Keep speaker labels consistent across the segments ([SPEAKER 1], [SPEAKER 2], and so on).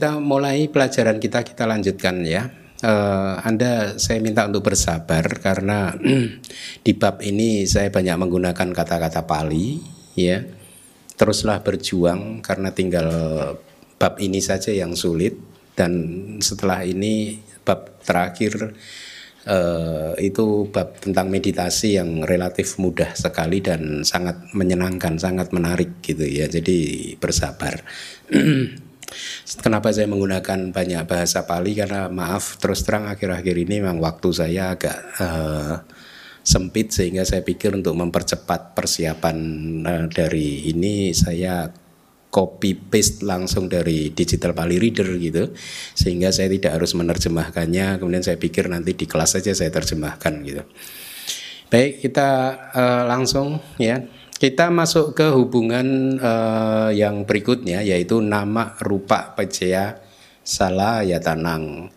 [SPEAKER 1] kita mulai pelajaran kita kita lanjutkan ya. Uh, anda saya minta untuk bersabar karena di bab ini saya banyak menggunakan kata-kata Pali ya. Teruslah berjuang karena tinggal bab ini saja yang sulit dan setelah ini bab terakhir uh, itu bab tentang meditasi yang relatif mudah sekali dan sangat menyenangkan, sangat menarik gitu ya. Jadi bersabar. Kenapa saya menggunakan banyak bahasa Pali? Karena maaf terus terang akhir-akhir ini memang waktu saya agak uh, sempit sehingga saya pikir untuk mempercepat persiapan uh, dari ini saya copy paste langsung dari digital Pali Reader gitu. Sehingga saya tidak harus menerjemahkannya. Kemudian saya pikir nanti di kelas saja saya terjemahkan gitu. Baik kita uh, langsung ya kita masuk ke hubungan uh, yang berikutnya yaitu nama rupa pejaya salah ya tanang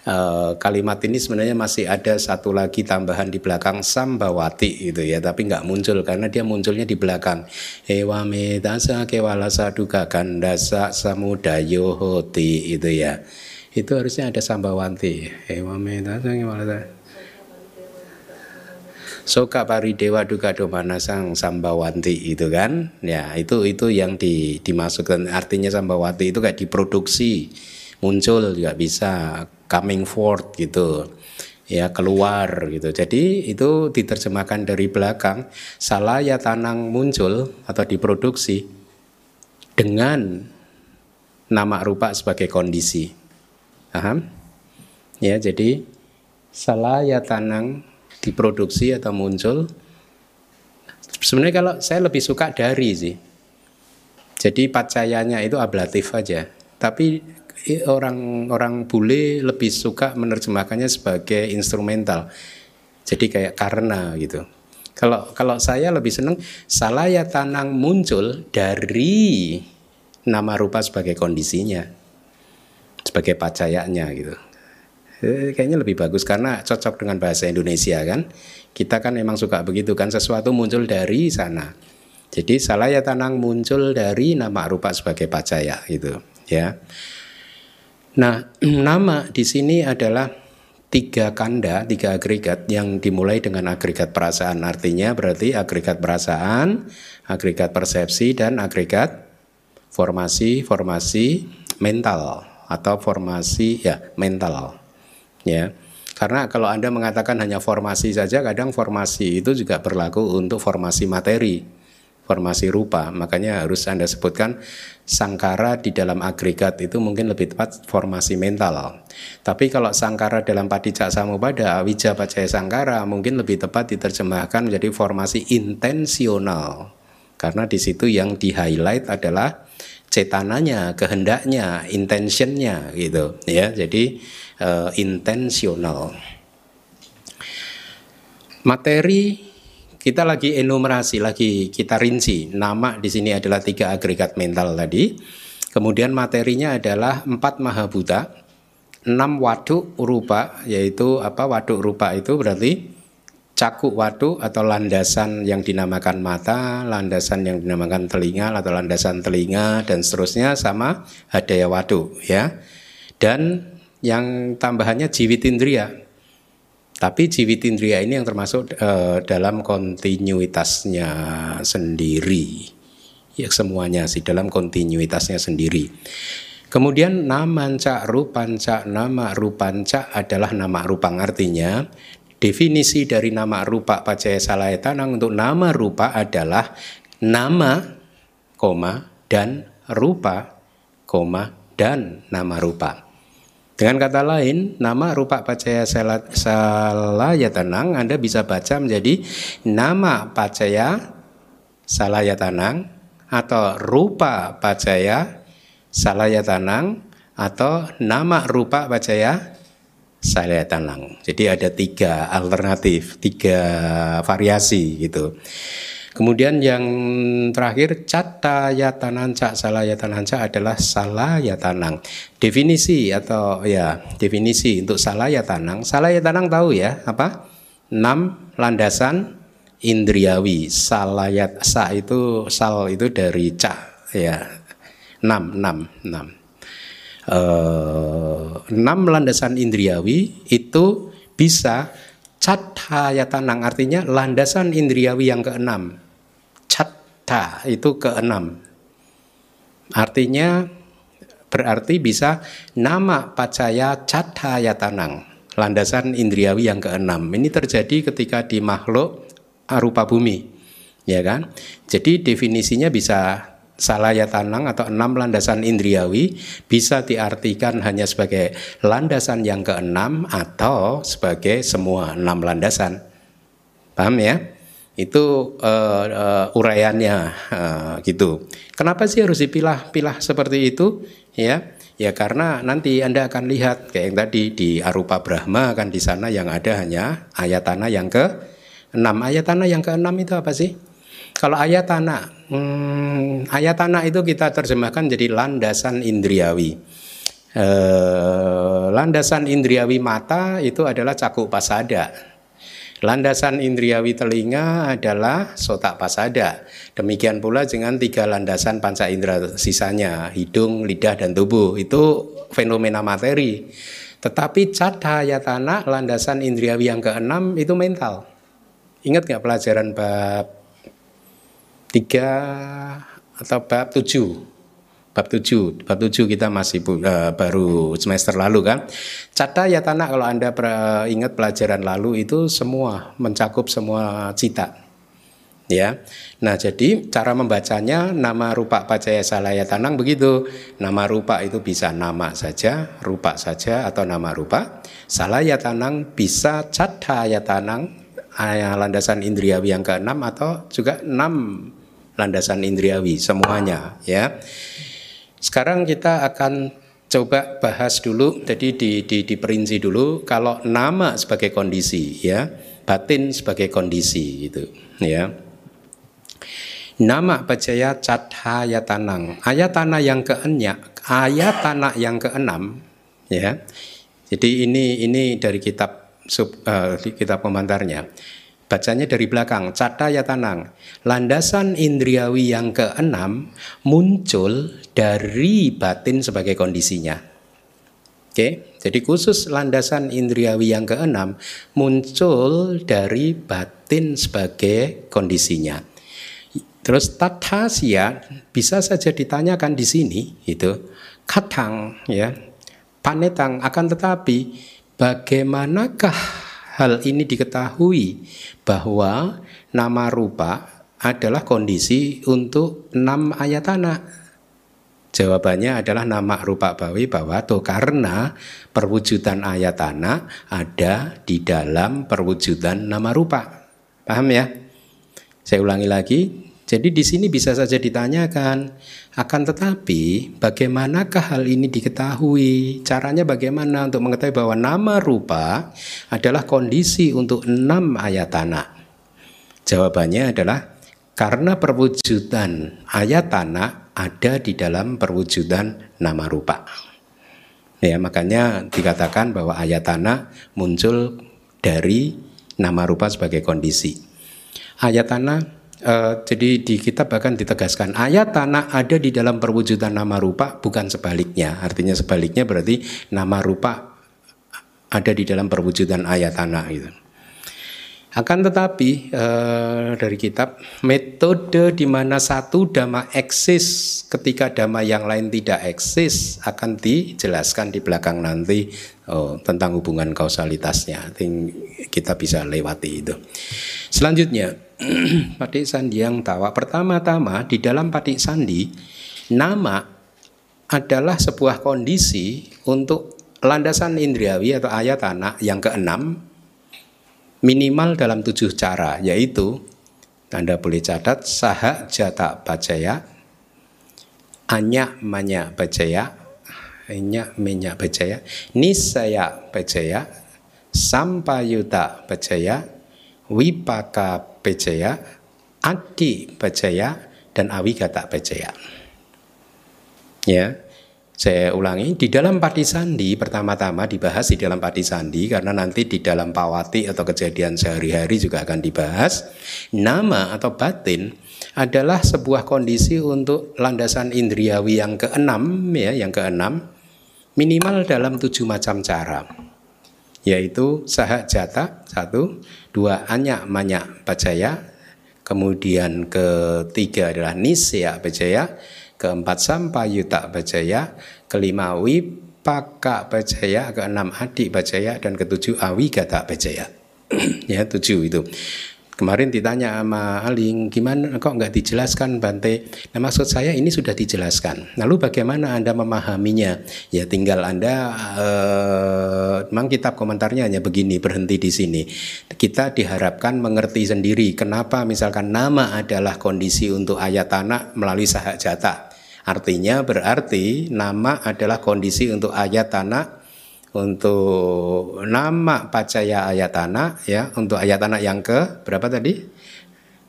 [SPEAKER 1] Uh, kalimat ini sebenarnya masih ada satu lagi tambahan di belakang sambawati gitu ya tapi nggak muncul karena dia munculnya di belakang. Ewa medasa kewalasa duga gandasa samudayo hoti itu ya. Itu harusnya ada sambawati. Ewa medasa kewalasa Soka pari dewa duga domana sang sambawanti itu kan ya itu itu yang di, dimasukkan artinya sambawati itu kayak diproduksi muncul juga bisa coming forth gitu ya keluar gitu. Jadi itu diterjemahkan dari belakang salah ya tanang muncul atau diproduksi dengan nama rupa sebagai kondisi. Paham? Ya, jadi salah ya tanang diproduksi atau muncul sebenarnya kalau saya lebih suka dari sih. Jadi pacayanya itu ablatif aja. Tapi orang-orang bule lebih suka menerjemahkannya sebagai instrumental. Jadi kayak karena gitu. Kalau kalau saya lebih senang salaya tanang muncul dari nama rupa sebagai kondisinya, sebagai pacayanya gitu. Eh, kayaknya lebih bagus karena cocok dengan bahasa Indonesia kan. Kita kan memang suka begitu kan sesuatu muncul dari sana. Jadi salaya tanang muncul dari nama rupa sebagai pacaya gitu ya. Nah, nama di sini adalah tiga kanda, tiga agregat yang dimulai dengan agregat perasaan. Artinya berarti agregat perasaan, agregat persepsi, dan agregat formasi-formasi mental atau formasi ya mental. Ya. Karena kalau Anda mengatakan hanya formasi saja, kadang formasi itu juga berlaku untuk formasi materi formasi rupa. Makanya harus Anda sebutkan sangkara di dalam agregat itu mungkin lebih tepat formasi mental. Tapi kalau sangkara dalam padicak samubada, wija pacaya sangkara mungkin lebih tepat diterjemahkan menjadi formasi intensional. Karena di situ yang di highlight adalah cetananya, kehendaknya, intentionnya gitu ya. Jadi uh, intensional. Materi kita lagi enumerasi, lagi kita rinci. Nama di sini adalah tiga agregat mental tadi. Kemudian materinya adalah empat mahabuta, enam waduk rupa, yaitu apa waduk rupa itu berarti cakuk waduk atau landasan yang dinamakan mata, landasan yang dinamakan telinga atau landasan telinga dan seterusnya sama hadaya waduk ya. Dan yang tambahannya jiwitindria tapi jiwitindria ini yang termasuk uh, dalam kontinuitasnya sendiri. Ya semuanya sih dalam kontinuitasnya sendiri. Kemudian namanca rupanca nama rupanca adalah nama rupang artinya definisi dari nama rupa pacaya salayatanang untuk nama rupa adalah nama koma dan rupa koma dan nama rupa. Dengan kata lain, nama rupa pacaya salaya tenang Anda bisa baca menjadi nama pacaya salaya tanang atau rupa pacaya salaya tanang atau nama rupa pacaya salaya tanang. Jadi ada tiga alternatif, tiga variasi gitu. Kemudian yang terakhir cata salah yatanan cak adalah salah yatanang. Definisi atau ya definisi untuk salah yatanang. Salah yatanang tahu ya apa? Enam landasan indriawi. Salayat sa itu sal itu dari cak ya. Enam enam enam. Eh, enam landasan indriawi itu bisa cathaya-tanang artinya landasan indriawi yang keenam. Catta itu keenam. Artinya berarti bisa nama pacaya cathaya-tanang landasan indriawi yang keenam. Ini terjadi ketika di makhluk arupa bumi, ya kan? Jadi definisinya bisa salaya tanang atau enam landasan indriawi bisa diartikan hanya sebagai landasan yang keenam atau sebagai semua enam landasan. Paham ya? Itu uh, uh, uraiannya uh, gitu. Kenapa sih harus dipilah-pilah seperti itu? Ya, ya karena nanti anda akan lihat kayak yang tadi di Arupa Brahma kan di sana yang ada hanya ayatana yang ke enam. Ayatana yang ke enam itu apa sih? Kalau ayatana, hmm, ayatana itu kita terjemahkan jadi landasan indriawi. Eh, landasan indriawi mata itu adalah cakuk pasada. Landasan indriawi telinga adalah sotak pasada. Demikian pula dengan tiga landasan panca indera sisanya, hidung, lidah, dan tubuh. Itu fenomena materi. Tetapi tanah landasan indriawi yang keenam itu mental. Ingat nggak pelajaran bab tiga atau bab tujuh? Bab tujuh. Bab tujuh kita masih uh, baru semester lalu kan? Cata ya tanah kalau anda ingat pelajaran lalu itu semua mencakup semua cita ya. Nah jadi cara membacanya nama rupa pacaya salaya tanang begitu. Nama rupa itu bisa nama saja rupa saja atau nama rupa salaya tanang bisa cata ya tanang landasan indriawi yang keenam atau juga enam landasan indriawi semuanya ya. Sekarang kita akan coba bahas dulu jadi di, di diperinci dulu kalau nama sebagai kondisi ya, batin sebagai kondisi itu ya. Nama Bajaya Cathaya Ayatana yang keenyak, ayatana yang keenam ya. Jadi ini ini dari kitab sub, uh, kitab komentarnya. Bacanya dari belakang, ya tanang. Landasan indriawi yang keenam muncul dari batin sebagai kondisinya. Oke, jadi khusus landasan indriawi yang keenam muncul dari batin sebagai kondisinya. Terus tatasya bisa saja ditanyakan di sini itu katang ya panetang akan tetapi bagaimanakah hal ini diketahui bahwa nama rupa adalah kondisi untuk enam ayatana. Jawabannya adalah nama rupa bawi bawato karena perwujudan ayatana ada di dalam perwujudan nama rupa. Paham ya? Saya ulangi lagi. Jadi di sini bisa saja ditanyakan, akan tetapi bagaimanakah hal ini diketahui? Caranya bagaimana untuk mengetahui bahwa nama rupa adalah kondisi untuk enam ayatana? Jawabannya adalah karena perwujudan ayatana ada di dalam perwujudan nama rupa. Ya, makanya dikatakan bahwa ayatana muncul dari nama rupa sebagai kondisi. Ayatana Uh, jadi di kitab bahkan ditegaskan ayat tanah ada di dalam perwujudan nama rupa bukan sebaliknya. Artinya sebaliknya berarti nama rupa ada di dalam perwujudan ayat tanah gitu. Akan tetapi uh, dari kitab metode di mana satu dhamma eksis ketika dhamma yang lain tidak eksis akan dijelaskan di belakang nanti oh, tentang hubungan kausalitasnya. Kita bisa lewati itu. Selanjutnya Patik Sandi yang tawa. Pertama-tama di dalam Patik Sandi nama adalah sebuah kondisi untuk landasan indriawi atau ayat anak yang keenam minimal dalam tujuh cara yaitu Anda boleh catat saha jata bacaya anya manya bacaya anya menya bacaya nisaya bacaya sampayuta bacaya wipaka Bejaya, Adi Bejaya, dan Awigata Bejaya. Ya, saya ulangi, di dalam Pati Sandi pertama-tama dibahas di dalam Pati Sandi karena nanti di dalam Pawati atau kejadian sehari-hari juga akan dibahas. Nama atau batin adalah sebuah kondisi untuk landasan indriawi yang keenam ya, yang keenam minimal dalam tujuh macam cara yaitu sahak jata satu dua anyak manyak bacaya kemudian ketiga adalah nisya bacaya keempat sampayuta bacaya kelima wipaka bacaya keenam adik bacaya dan ketujuh awigata bacaya ya tujuh itu Kemarin ditanya sama Aling, gimana kok nggak dijelaskan Bante? Nah maksud saya ini sudah dijelaskan. Lalu bagaimana Anda memahaminya? Ya tinggal Anda, eh, memang kitab komentarnya hanya begini, berhenti di sini. Kita diharapkan mengerti sendiri kenapa misalkan nama adalah kondisi untuk ayat tanah melalui sahak jata. Artinya berarti nama adalah kondisi untuk ayat tanah untuk nama pacaya ayatana ya untuk ayatana yang ke berapa tadi?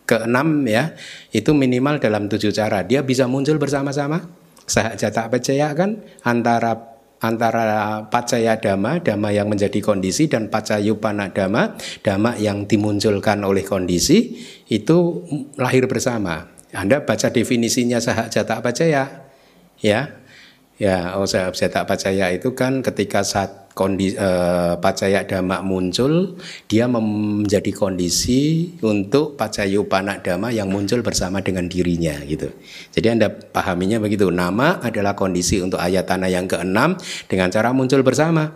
[SPEAKER 1] Keenam ya itu minimal dalam tujuh cara. Dia bisa muncul bersama-sama. Sahajata pacaya kan antara antara pacaya dhamma, dhamma yang menjadi kondisi dan pacayupana dhamma, dhamma yang dimunculkan oleh kondisi itu lahir bersama. Anda baca definisinya sahajata pacaya ya Ya, oh saya, tak percaya itu kan ketika saat kondisi eh, pacaya dhamma muncul, dia menjadi kondisi untuk pacayupana dhamma yang muncul bersama dengan dirinya gitu. Jadi Anda pahaminya begitu. Nama adalah kondisi untuk ayatana yang keenam dengan cara muncul bersama.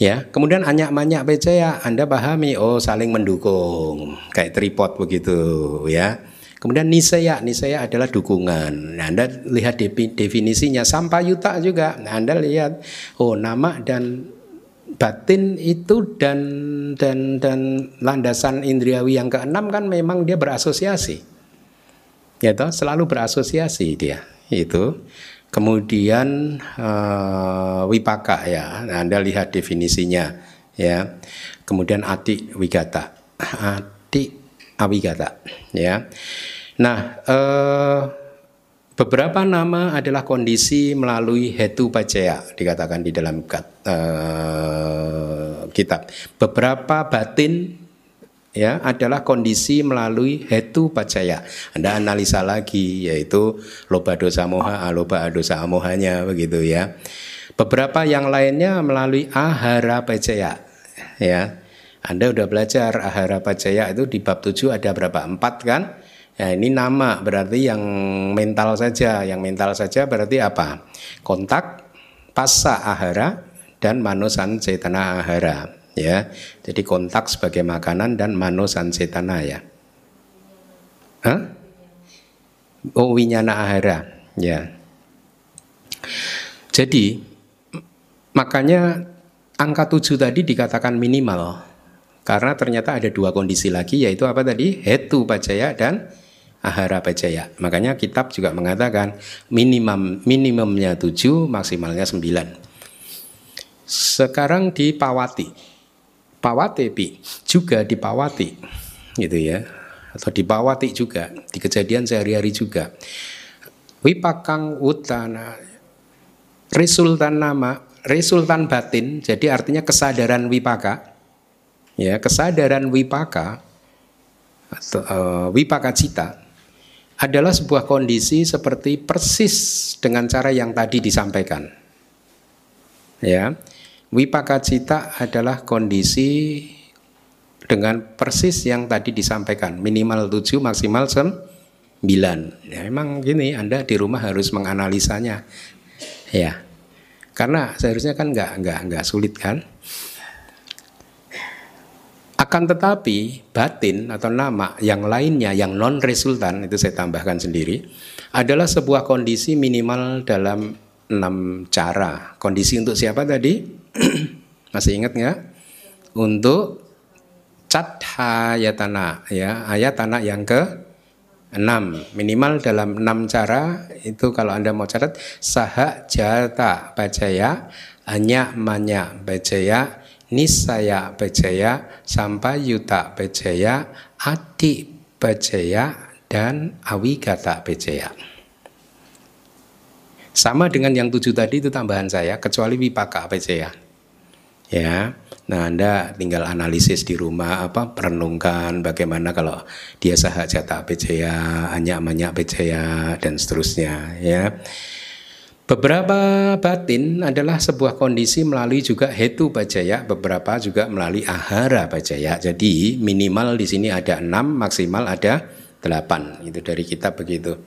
[SPEAKER 1] Ya, kemudian anyak manyak percaya Anda pahami oh saling mendukung kayak tripod begitu ya. Kemudian nisaya, nisaya adalah dukungan. Nah, Anda lihat definisinya sampayuta juga. Nah, Anda lihat oh nama dan batin itu dan dan dan landasan indriawi yang keenam kan memang dia berasosiasi. Ya toh, selalu berasosiasi dia. Itu. Kemudian uh, wipaka ya. Nah, Anda lihat definisinya ya. Kemudian ati wigata. Ati awigata ya. Nah, eh, beberapa nama adalah kondisi melalui hetu pacaya dikatakan di dalam eh, kitab. Beberapa batin ya adalah kondisi melalui hetu pacaya. Anda analisa lagi yaitu loba dosa moha, aloba dosa amohanya begitu ya. Beberapa yang lainnya melalui ahara pacaya ya anda udah belajar Ahara Pajaya itu di bab 7 ada berapa? Empat kan? Ya, ini nama berarti yang mental saja. Yang mental saja berarti apa? Kontak, pasa ahara, dan manusan cetana ahara. Ya, jadi kontak sebagai makanan dan manusan cetana ya. Hah? Oh winyana ahara. Ya. Jadi makanya angka tujuh tadi dikatakan minimal karena ternyata ada dua kondisi lagi yaitu apa tadi? Hetu pajaya dan ahara pajaya. Makanya kitab juga mengatakan minimum minimumnya tujuh, maksimalnya sembilan. Sekarang di Pawati. Pawatepi juga di Pawati. Gitu ya. Atau di Pawati juga, di kejadian sehari-hari juga. Wipakang utana resultan nama, resultan batin, jadi artinya kesadaran wipaka ya kesadaran wipaka atau uh, wipaka cita adalah sebuah kondisi seperti persis dengan cara yang tadi disampaikan. Ya, wipaka cita adalah kondisi dengan persis yang tadi disampaikan, minimal 7 maksimal 9. Ya, memang gini, Anda di rumah harus menganalisanya. Ya. Karena seharusnya kan nggak nggak nggak sulit kan? Akan tetapi batin atau nama yang lainnya yang non resultan itu saya tambahkan sendiri adalah sebuah kondisi minimal dalam enam cara. Kondisi untuk siapa tadi? Masih ingat nggak? Untuk cathayatana ya ayatana yang ke enam minimal dalam enam cara itu kalau anda mau catat saha jata bacaya hanya manya bacaya nisaya pejaya, sampai yuta pejaya, adi pejaya, dan awigata pejaya. Sama dengan yang tujuh tadi itu tambahan saya, kecuali wipaka pejaya. Ya, nah Anda tinggal analisis di rumah apa perenungkan bagaimana kalau dia saha jata pejaya, hanya banyak pejaya dan seterusnya ya. Beberapa batin adalah sebuah kondisi melalui juga hetu bajaya, beberapa juga melalui ahara bajaya. Jadi minimal di sini ada enam, maksimal ada delapan. Itu dari kita begitu.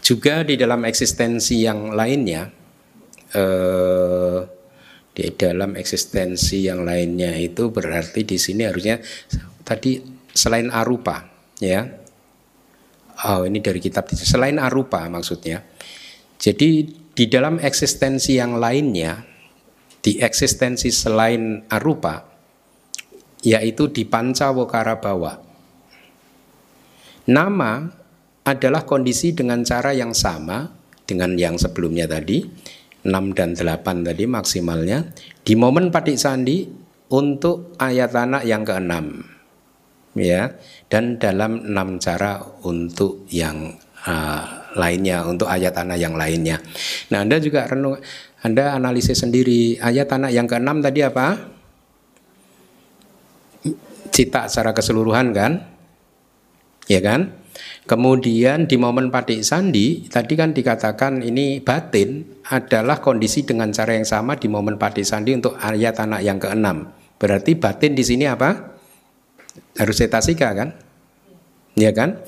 [SPEAKER 1] Juga di dalam eksistensi yang lainnya, eh, di dalam eksistensi yang lainnya itu berarti di sini harusnya tadi selain arupa, ya. Oh ini dari kitab selain arupa maksudnya jadi di dalam eksistensi yang lainnya, di eksistensi selain arupa, yaitu di pancawokara bawa. Nama adalah kondisi dengan cara yang sama dengan yang sebelumnya tadi, 6 dan 8 tadi maksimalnya, di momen patik sandi untuk ayat anak yang keenam ya dan dalam enam cara untuk yang uh, lainnya, untuk ayat anak yang lainnya. Nah, Anda juga renung, Anda analisis sendiri ayat anak yang keenam tadi apa? Cita secara keseluruhan kan? Ya kan? Kemudian di momen patik sandi tadi kan dikatakan ini batin adalah kondisi dengan cara yang sama di momen patik sandi untuk ayat anak yang keenam. Berarti batin di sini apa? Harus cetasika kan? Ya kan?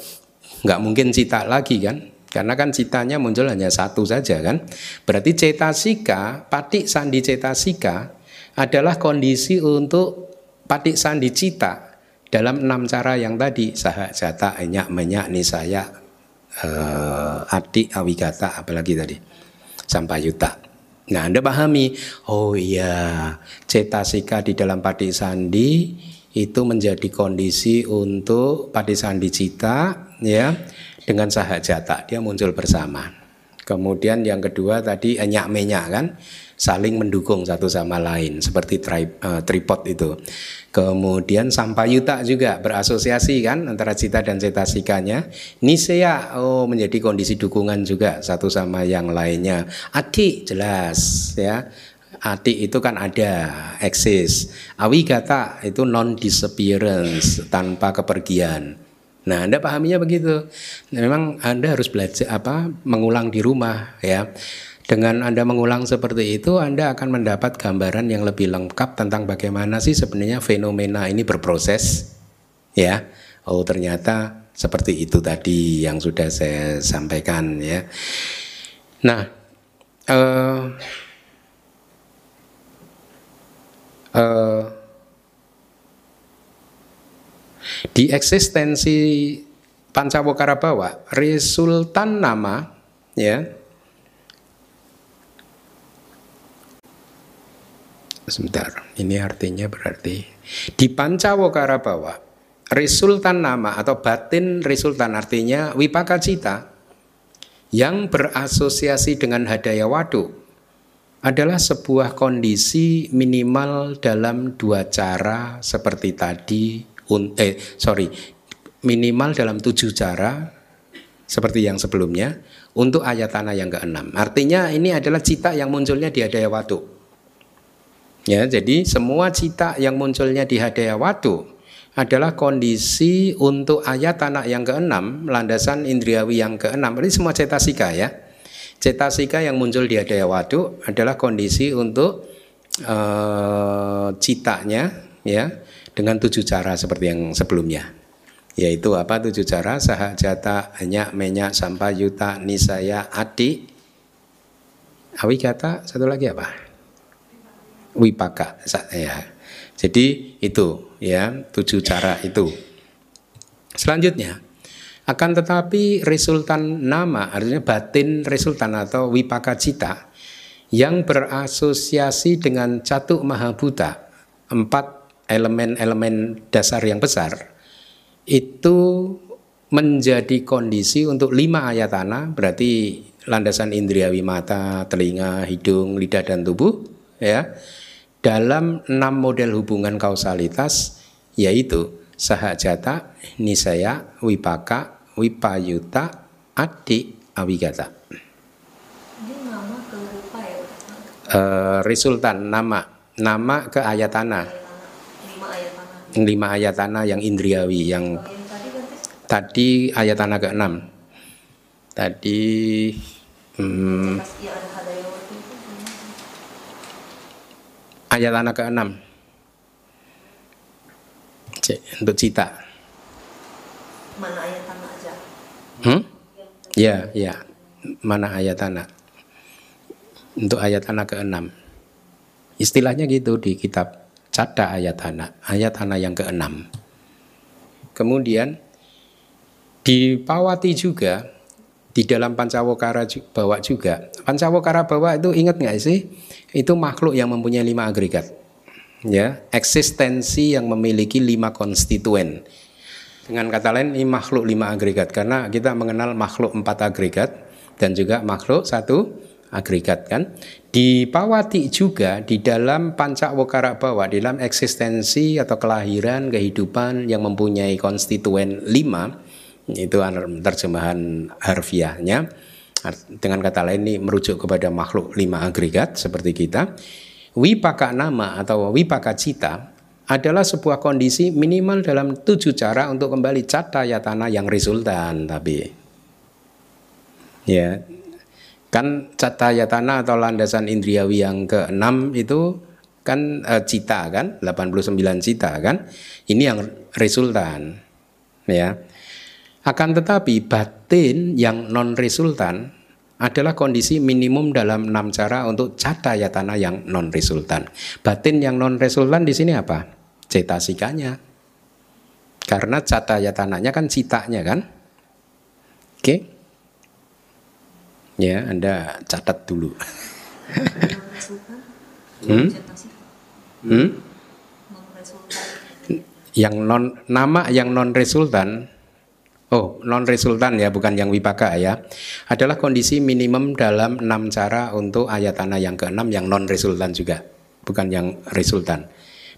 [SPEAKER 1] Nggak mungkin cita lagi kan? Karena kan citanya muncul hanya satu saja kan. Berarti cetasika, patik sandi cetasika adalah kondisi untuk patik sandi cita dalam enam cara yang tadi sahak jata enyak menyak nisaya uh, adik awigata apalagi tadi sampai yuta. Nah Anda pahami, oh iya cetasika di dalam patik sandi itu menjadi kondisi untuk patik sandi cita ya dengan sahajata dia muncul bersama. Kemudian yang kedua tadi enyak menyak kan saling mendukung satu sama lain seperti tri, uh, tripod itu. Kemudian sampayuta juga berasosiasi kan antara cita dan cetasikanya. Nisea oh menjadi kondisi dukungan juga satu sama yang lainnya. Adi jelas ya. Adi itu kan ada, eksis. Awigata itu non disappearance tanpa kepergian. Nah, Anda pahaminya begitu. Nah, memang Anda harus belajar apa mengulang di rumah ya. Dengan Anda mengulang seperti itu, Anda akan mendapat gambaran yang lebih lengkap tentang bagaimana sih sebenarnya fenomena ini berproses. Ya. Oh, ternyata seperti itu tadi yang sudah saya sampaikan ya. Nah, uh, uh, di eksistensi Pancawokara Bawa, resultan nama ya Sebentar, ini artinya berarti di Pancawokara Bawa, resultan nama atau batin resultan artinya wipaka cita yang berasosiasi dengan hadaya wadu adalah sebuah kondisi minimal dalam dua cara seperti tadi eh sorry minimal dalam tujuh cara seperti yang sebelumnya untuk ayat tanah yang keenam. Artinya ini adalah cita yang munculnya di hadaya watu. Ya, jadi semua cita yang munculnya di hadaya watu adalah kondisi untuk ayat tanah yang keenam, landasan indriawi yang keenam. Ini semua cetasika ya. Cetasika yang muncul di hadaya watu adalah kondisi untuk uh, citanya ya dengan tujuh cara seperti yang sebelumnya. Yaitu apa? Tujuh cara sahajata hanya menyak sampai yuta nisaya adi. Awigata satu lagi apa? Wipaka ya. Jadi itu ya tujuh cara itu. Selanjutnya akan tetapi resultan nama artinya batin resultan atau wipaka cita yang berasosiasi dengan catuk mahabuta empat elemen-elemen dasar yang besar itu menjadi kondisi untuk lima ayat tanah berarti landasan indriawi mata, telinga, hidung, lidah dan tubuh ya dalam enam model hubungan kausalitas yaitu sahajata, nisaya, wipaka, wipayuta, adi, awigata. Ini nama ke rupa ya? Uh, resultan nama nama ke ayat tanah lima ayat tanah yang indriawi yang tadi ayat tanah ke-6 tadi Hmm, ayat anak ke-6. Cek, untuk cita.
[SPEAKER 2] Mana ayat tanah aja?
[SPEAKER 1] Hmm? Ya, ya. Mana ayat anak? Untuk ayat anak ke-6. Istilahnya gitu di kitab Cada ayat anak, ayat anak yang ke-6. Kemudian di Pawati juga di dalam Pancawokara bawa juga. Pancawokara bawa itu ingat nggak sih? Itu makhluk yang mempunyai lima agregat. Ya, eksistensi yang memiliki lima konstituen. Dengan kata lain ini makhluk lima agregat karena kita mengenal makhluk empat agregat dan juga makhluk satu agregat kan. Di Pawati juga di dalam Pancawokara bawa di dalam eksistensi atau kelahiran kehidupan yang mempunyai konstituen lima itu terjemahan harfiahnya. Dengan kata lain ini merujuk kepada makhluk lima agregat seperti kita. Wipaka nama atau wipaka cita adalah sebuah kondisi minimal dalam tujuh cara untuk kembali cata yatana yang resultan tapi. Ya kan cata yatana atau landasan indriawi yang keenam itu kan e, cita kan 89 cita kan ini yang resultan ya akan tetapi batin yang non resultan adalah kondisi minimum dalam enam cara untuk cata yatana yang non resultan. Batin yang non resultan di sini apa? Cetasikanya. Karena cata yatananya kan citanya kan? Oke. Ya, Anda catat dulu. hmm? Hmm? Yang non nama yang non resultan Oh, non resultan ya, bukan yang wipaka ya. Adalah kondisi minimum dalam enam cara untuk ayatana yang keenam yang non resultan juga, bukan yang resultan.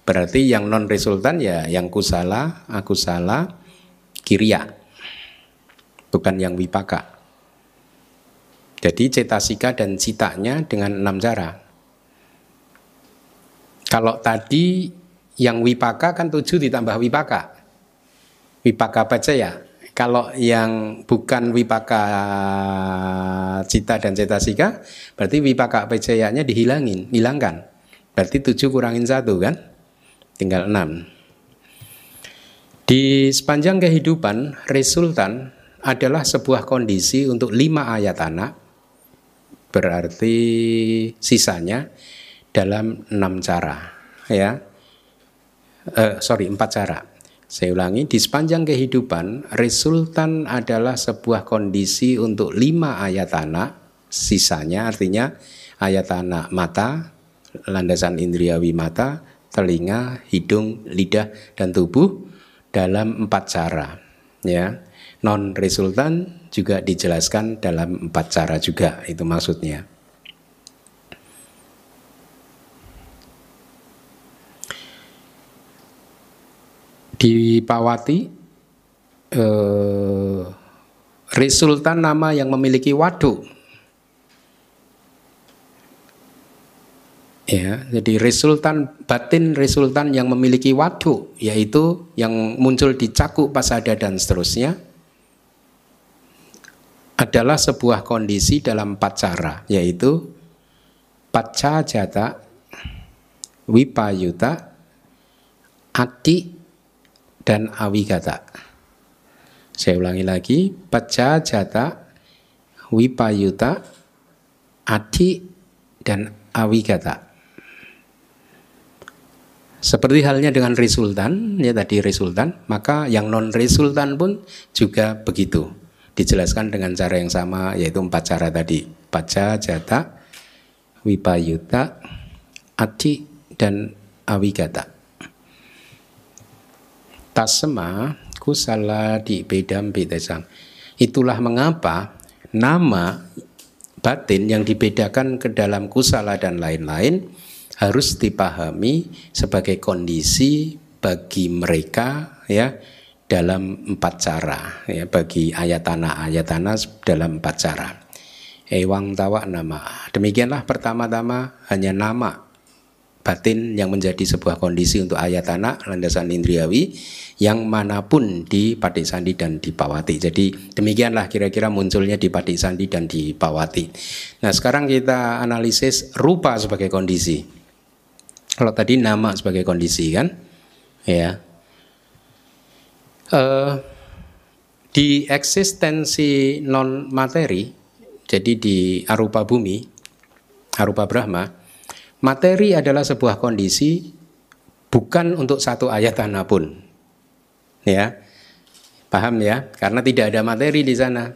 [SPEAKER 1] Berarti yang non resultan ya yang kusala, akusala, kiria. Bukan yang wipaka. Jadi cetasika dan citanya dengan enam cara. Kalau tadi yang wipaka kan tujuh ditambah wipaka. Wipaka baca ya, kalau yang bukan wipaka cita dan cetasika, berarti wipaka pecayanya dihilangin, hilangkan. Berarti tujuh kurangin satu kan? Tinggal enam. Di sepanjang kehidupan, resultan adalah sebuah kondisi untuk lima ayat anak, berarti sisanya dalam enam cara. Ya, uh, sorry empat cara. Saya ulangi, di sepanjang kehidupan, resultan adalah sebuah kondisi untuk lima ayat anak, sisanya artinya ayat anak mata, landasan indriawi mata, telinga, hidung, lidah, dan tubuh dalam empat cara. Ya, non resultan juga dijelaskan dalam empat cara juga, itu maksudnya. di Pawati eh, resultan nama yang memiliki waduk ya jadi resultan batin resultan yang memiliki waduk yaitu yang muncul di cakup pasada dan seterusnya adalah sebuah kondisi dalam empat cara yaitu paca jata wipayuta adi dan awigata. Saya ulangi lagi, paca jata, wipayuta, adi, dan awigata. Seperti halnya dengan resultan, ya tadi resultan, maka yang non resultan pun juga begitu. Dijelaskan dengan cara yang sama, yaitu empat cara tadi. Paca, jata, wipayuta, adi, dan awigata. Tasma kusala di bedam bedasam. Itulah mengapa nama batin yang dibedakan ke dalam kusala dan lain-lain harus dipahami sebagai kondisi bagi mereka ya dalam empat cara ya bagi ayatana ayatana dalam empat cara ewang tawa nama demikianlah pertama-tama hanya nama batin yang menjadi sebuah kondisi untuk ayatana landasan indriawi yang mana pun di Patik Sandi dan di Pawati. Jadi demikianlah kira-kira munculnya di Patik Sandi dan di Pawati. Nah sekarang kita analisis rupa sebagai kondisi. Kalau tadi nama sebagai kondisi kan, ya. Uh, di eksistensi non materi, jadi di arupa bumi, arupa Brahma, Materi adalah sebuah kondisi bukan untuk satu ayat tanah pun. Ya. Paham ya? Karena tidak ada materi di sana.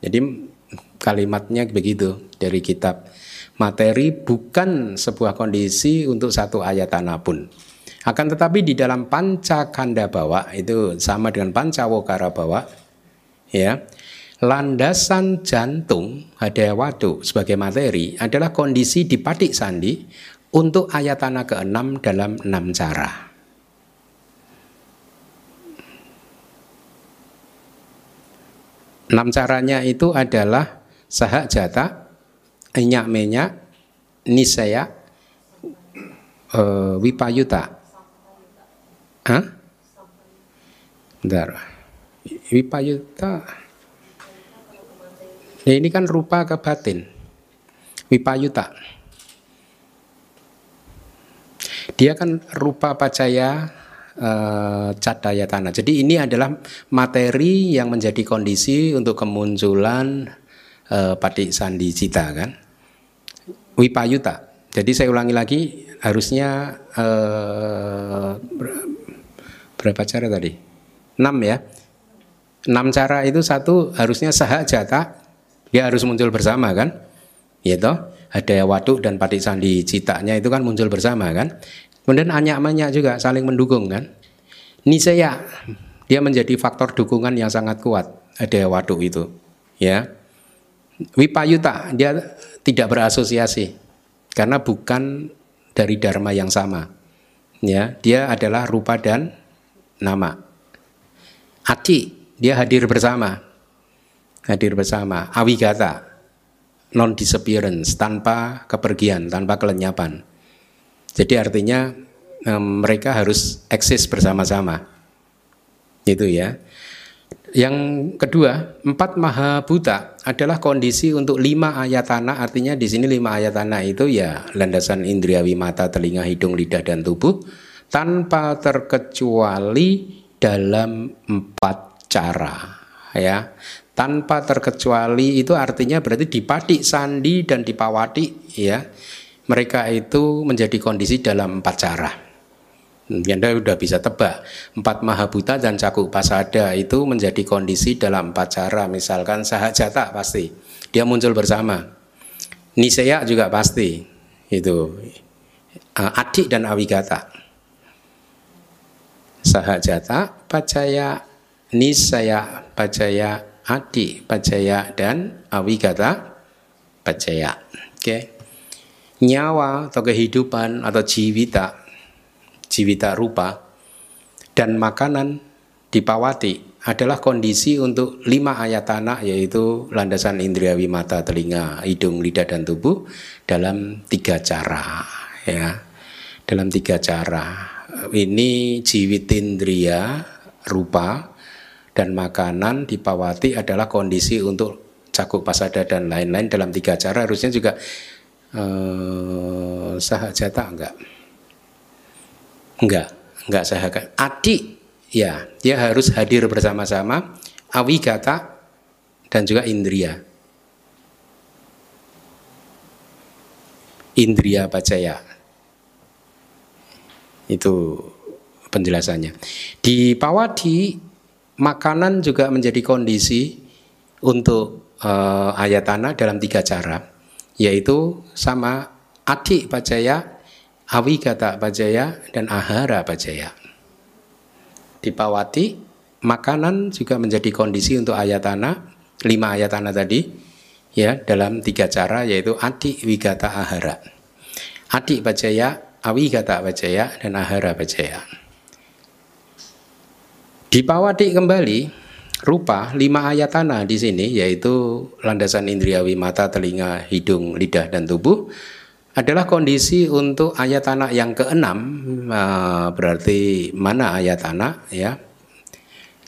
[SPEAKER 1] Jadi kalimatnya begitu dari kitab. Materi bukan sebuah kondisi untuk satu ayat tanah pun. Akan tetapi di dalam panca kanda bawa itu sama dengan panca wokara bawa ya landasan jantung hadaya wadu sebagai materi adalah kondisi di patik sandi untuk ayatana ke-6 dalam enam cara. Enam caranya itu adalah sahak jata, enyak menyak, nisaya, uh, wipayuta. Hah? Bentar. Wipayuta Ya, ini kan rupa ke batin. Wipayuta. Dia kan rupa pacaya uh, cadaya tanah. Jadi ini adalah materi yang menjadi kondisi untuk kemunculan uh, patik sandi cita kan. Wipayuta. Jadi saya ulangi lagi harusnya uh, berapa cara tadi? 6 ya. 6 cara itu satu harusnya sahak jata dia harus muncul bersama kan? Toh, ada waduk dan patik sandi citanya itu kan muncul bersama kan? Kemudian anyak-manyak juga saling mendukung kan? Nisaya dia menjadi faktor dukungan yang sangat kuat ada waduk itu ya. Wipayuta dia tidak berasosiasi karena bukan dari dharma yang sama. Ya, dia adalah rupa dan nama. Ati dia hadir bersama. Hadir bersama. Awigata non disappearance tanpa kepergian tanpa kelenyapan. Jadi artinya mereka harus eksis bersama-sama. Itu ya. Yang kedua, empat maha buta adalah kondisi untuk lima ayatana. Artinya di sini lima ayatana itu ya landasan indriawi mata, telinga, hidung, lidah dan tubuh tanpa terkecuali dalam empat cara. Ya, tanpa terkecuali itu artinya berarti di Padik Sandi dan di Pawati ya mereka itu menjadi kondisi dalam empat cara. Anda sudah bisa tebak empat mahabuta dan cakup pasada itu menjadi kondisi dalam empat cara. Misalkan sahajata pasti dia muncul bersama. Nisaya juga pasti itu adik dan awigata. Sahajata, pacaya, nisaya, pacaya, adi pacaya dan awigata pacaya. Oke. Okay. Nyawa atau kehidupan atau jiwita, jiwita rupa dan makanan dipawati adalah kondisi untuk lima ayat tanah yaitu landasan indria mata, telinga, hidung, lidah dan tubuh dalam tiga cara ya. Dalam tiga cara. Ini jiwitindria rupa dan makanan di Pawati adalah kondisi untuk cakup pasada dan lain-lain dalam tiga cara. Harusnya juga eh, sahajata enggak? Enggak enggak sahaja adik ya dia harus hadir bersama-sama awigata dan juga indria indria pacaya itu penjelasannya di Pawati makanan juga menjadi kondisi untuk uh, ayatana dalam tiga cara, yaitu sama adi pajaya, awigata pajaya, dan ahara pajaya. Di Pawati, makanan juga menjadi kondisi untuk ayatana, lima ayatana tadi, ya dalam tiga cara yaitu adi wigata ahara. Adi pajaya, awigata pajaya, dan ahara pajaya. Dipawati kembali rupa lima ayatana di sini yaitu landasan indriawi mata, telinga, hidung, lidah dan tubuh adalah kondisi untuk ayat anak yang keenam eh, berarti mana ayat anak ya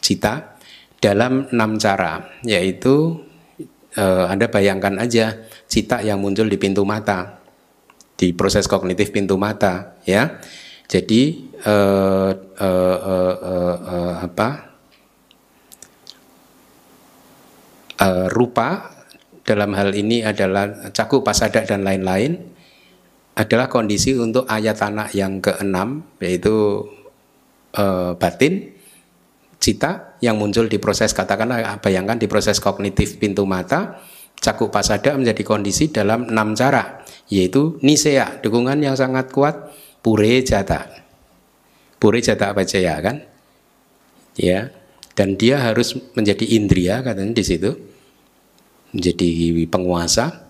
[SPEAKER 1] cita dalam enam cara yaitu eh, anda bayangkan aja cita yang muncul di pintu mata di proses kognitif pintu mata ya. Jadi eh, eh, eh, eh, eh, apa? Eh, rupa dalam hal ini adalah cakup pasada dan lain-lain adalah kondisi untuk ayat tanah yang keenam yaitu e, batin cita yang muncul di proses katakanlah bayangkan di proses kognitif pintu mata cakup pasada menjadi kondisi dalam enam cara yaitu nisea dukungan yang sangat kuat pure jata. Pure jata apa ya kan? Ya. Dan dia harus menjadi indria katanya di situ. Menjadi penguasa.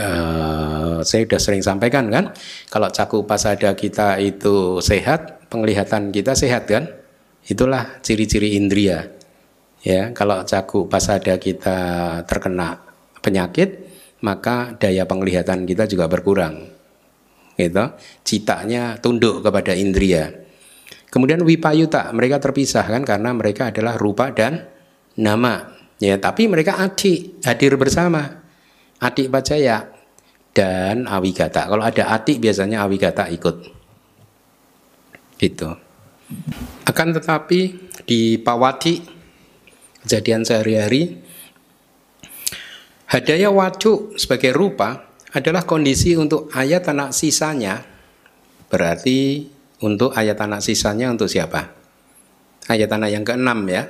[SPEAKER 1] Uh, saya sudah sering sampaikan kan, kalau cakup pasada kita itu sehat, penglihatan kita sehat kan, itulah ciri-ciri indria. Ya, kalau cakup pasada kita terkena penyakit, maka daya penglihatan kita juga berkurang. Gitu, citanya tunduk kepada indria. Kemudian wipayuta, mereka terpisah kan karena mereka adalah rupa dan nama. Ya, tapi mereka adik, hadir bersama adik Pajaya dan Awigata. Kalau ada adik biasanya Awigata ikut. Gitu. Akan tetapi di Pawati kejadian sehari-hari hadaya wadu sebagai rupa adalah kondisi untuk ayat anak sisanya berarti untuk ayat anak sisanya untuk siapa? Ayat anak yang keenam ya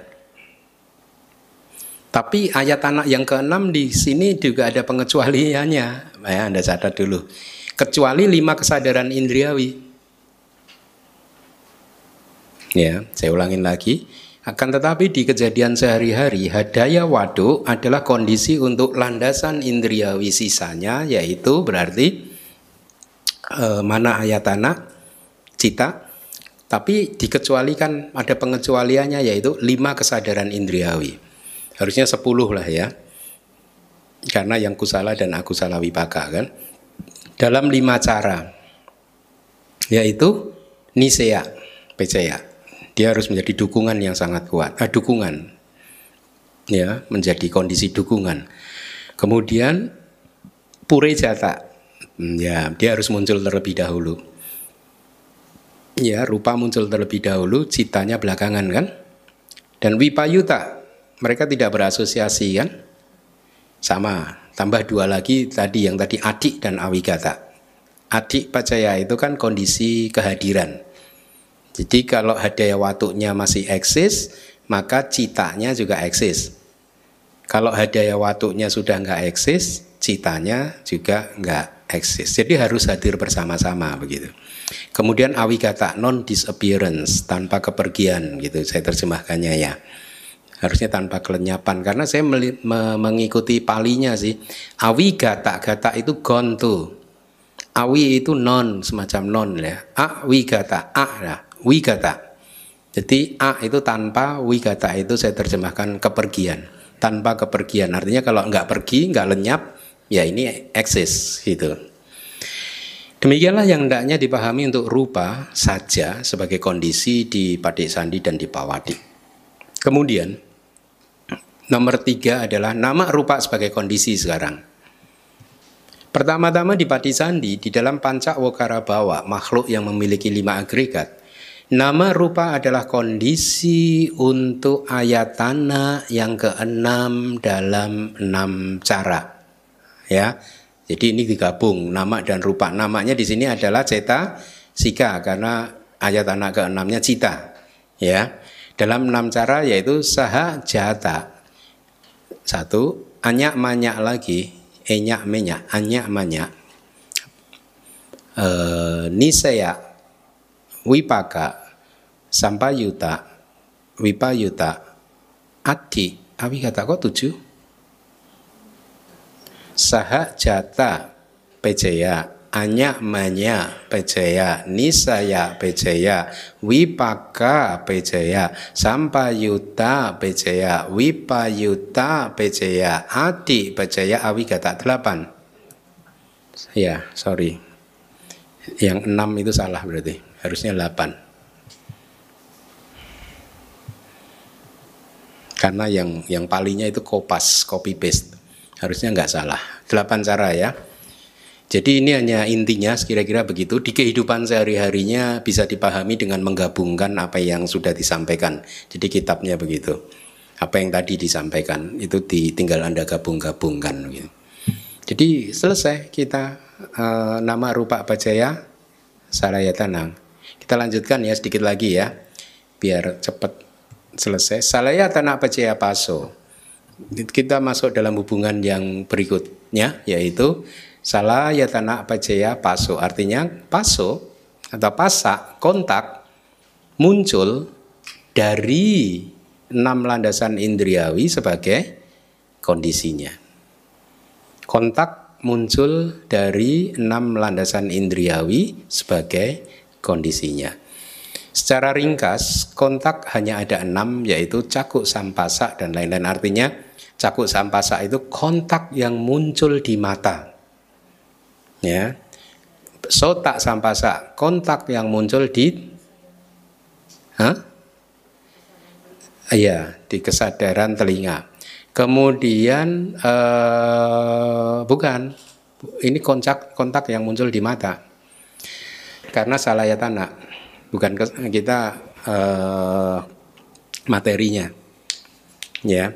[SPEAKER 1] tapi ayat anak yang keenam di sini juga ada pengecualiannya. Ya, Anda catat dulu. Kecuali lima kesadaran indriawi. Ya, saya ulangin lagi. Akan tetapi di kejadian sehari-hari, hadaya waduk adalah kondisi untuk landasan indriawi sisanya, yaitu berarti eh, mana ayat anak, cita, tapi dikecualikan ada pengecualiannya yaitu lima kesadaran indriawi. Harusnya 10 lah ya. Karena yang kusala dan aku salah wipaka kan? Dalam lima cara yaitu nisea pecaya dia harus menjadi dukungan yang sangat kuat ah, dukungan ya menjadi kondisi dukungan kemudian pure jata hmm, ya dia harus muncul terlebih dahulu ya rupa muncul terlebih dahulu citanya belakangan kan dan wipayuta mereka tidak berasosiasi kan? Sama, tambah dua lagi tadi yang tadi adik dan awigata. Adik pacaya itu kan kondisi kehadiran. Jadi kalau hadaya watuknya masih eksis, maka citanya juga eksis. Kalau hadaya watuknya sudah nggak eksis, citanya juga nggak eksis. Jadi harus hadir bersama-sama begitu. Kemudian awigata non disappearance tanpa kepergian gitu saya terjemahkannya ya harusnya tanpa kelenyapan karena saya me mengikuti palinya sih awi gata gata itu gontu awi itu non semacam non ya a wi gata a ya wi gata jadi a itu tanpa wi gata itu saya terjemahkan kepergian tanpa kepergian artinya kalau nggak pergi nggak lenyap ya ini eksis gitu Demikianlah yang hendaknya dipahami untuk rupa saja sebagai kondisi di Padik Sandi dan di Pawadi. Kemudian Nomor tiga adalah nama rupa sebagai kondisi sekarang. Pertama-tama di Pati Sandi, di dalam Panca Wokara Bawa, makhluk yang memiliki lima agregat, nama rupa adalah kondisi untuk ayatana yang keenam dalam enam cara. Ya, jadi ini digabung nama dan rupa. Namanya di sini adalah ceta sika karena ayatana keenamnya cita. Ya, dalam enam cara yaitu saha jata satu, anyak manyak lagi, enyak menyak, anyak manyak. E, nisaya, wipaka, sampayuta, wipayuta, ati, awi kata kok tujuh? Saha jata, pejaya, Anya manya pejaya, nisaya pejaya, wipaka pejaya, sampayuta pejaya, wipayuta pejaya, adi pejaya awigata delapan. Ya, sorry. Yang enam itu salah berarti. Harusnya delapan. Karena yang yang palingnya itu kopas, copy paste. Harusnya nggak salah. Delapan cara ya. Jadi ini hanya intinya kira-kira begitu di kehidupan sehari-harinya bisa dipahami dengan menggabungkan apa yang sudah disampaikan. Jadi kitabnya begitu. Apa yang tadi disampaikan itu ditinggal Anda gabung-gabungkan gitu. Jadi selesai kita uh, nama rupa bajaya saraya tanang. Kita lanjutkan ya sedikit lagi ya biar cepat selesai. Salaya tanah bajaya paso. Kita masuk dalam hubungan yang berikutnya yaitu Salah ya tanah pajaya paso artinya paso atau pasak kontak muncul dari enam landasan indriawi sebagai kondisinya. Kontak muncul dari enam landasan indriawi sebagai kondisinya. Secara ringkas, kontak hanya ada enam yaitu cakuk sampasa dan lain-lain. Artinya cakuk sampasa itu kontak yang muncul di mata ya sotak sampasa kontak yang muncul di Hah? Iya, di kesadaran telinga. Kemudian eh, bukan, ini kontak kontak yang muncul di mata. Karena salah ya tanah, bukan kita eh, materinya, ya.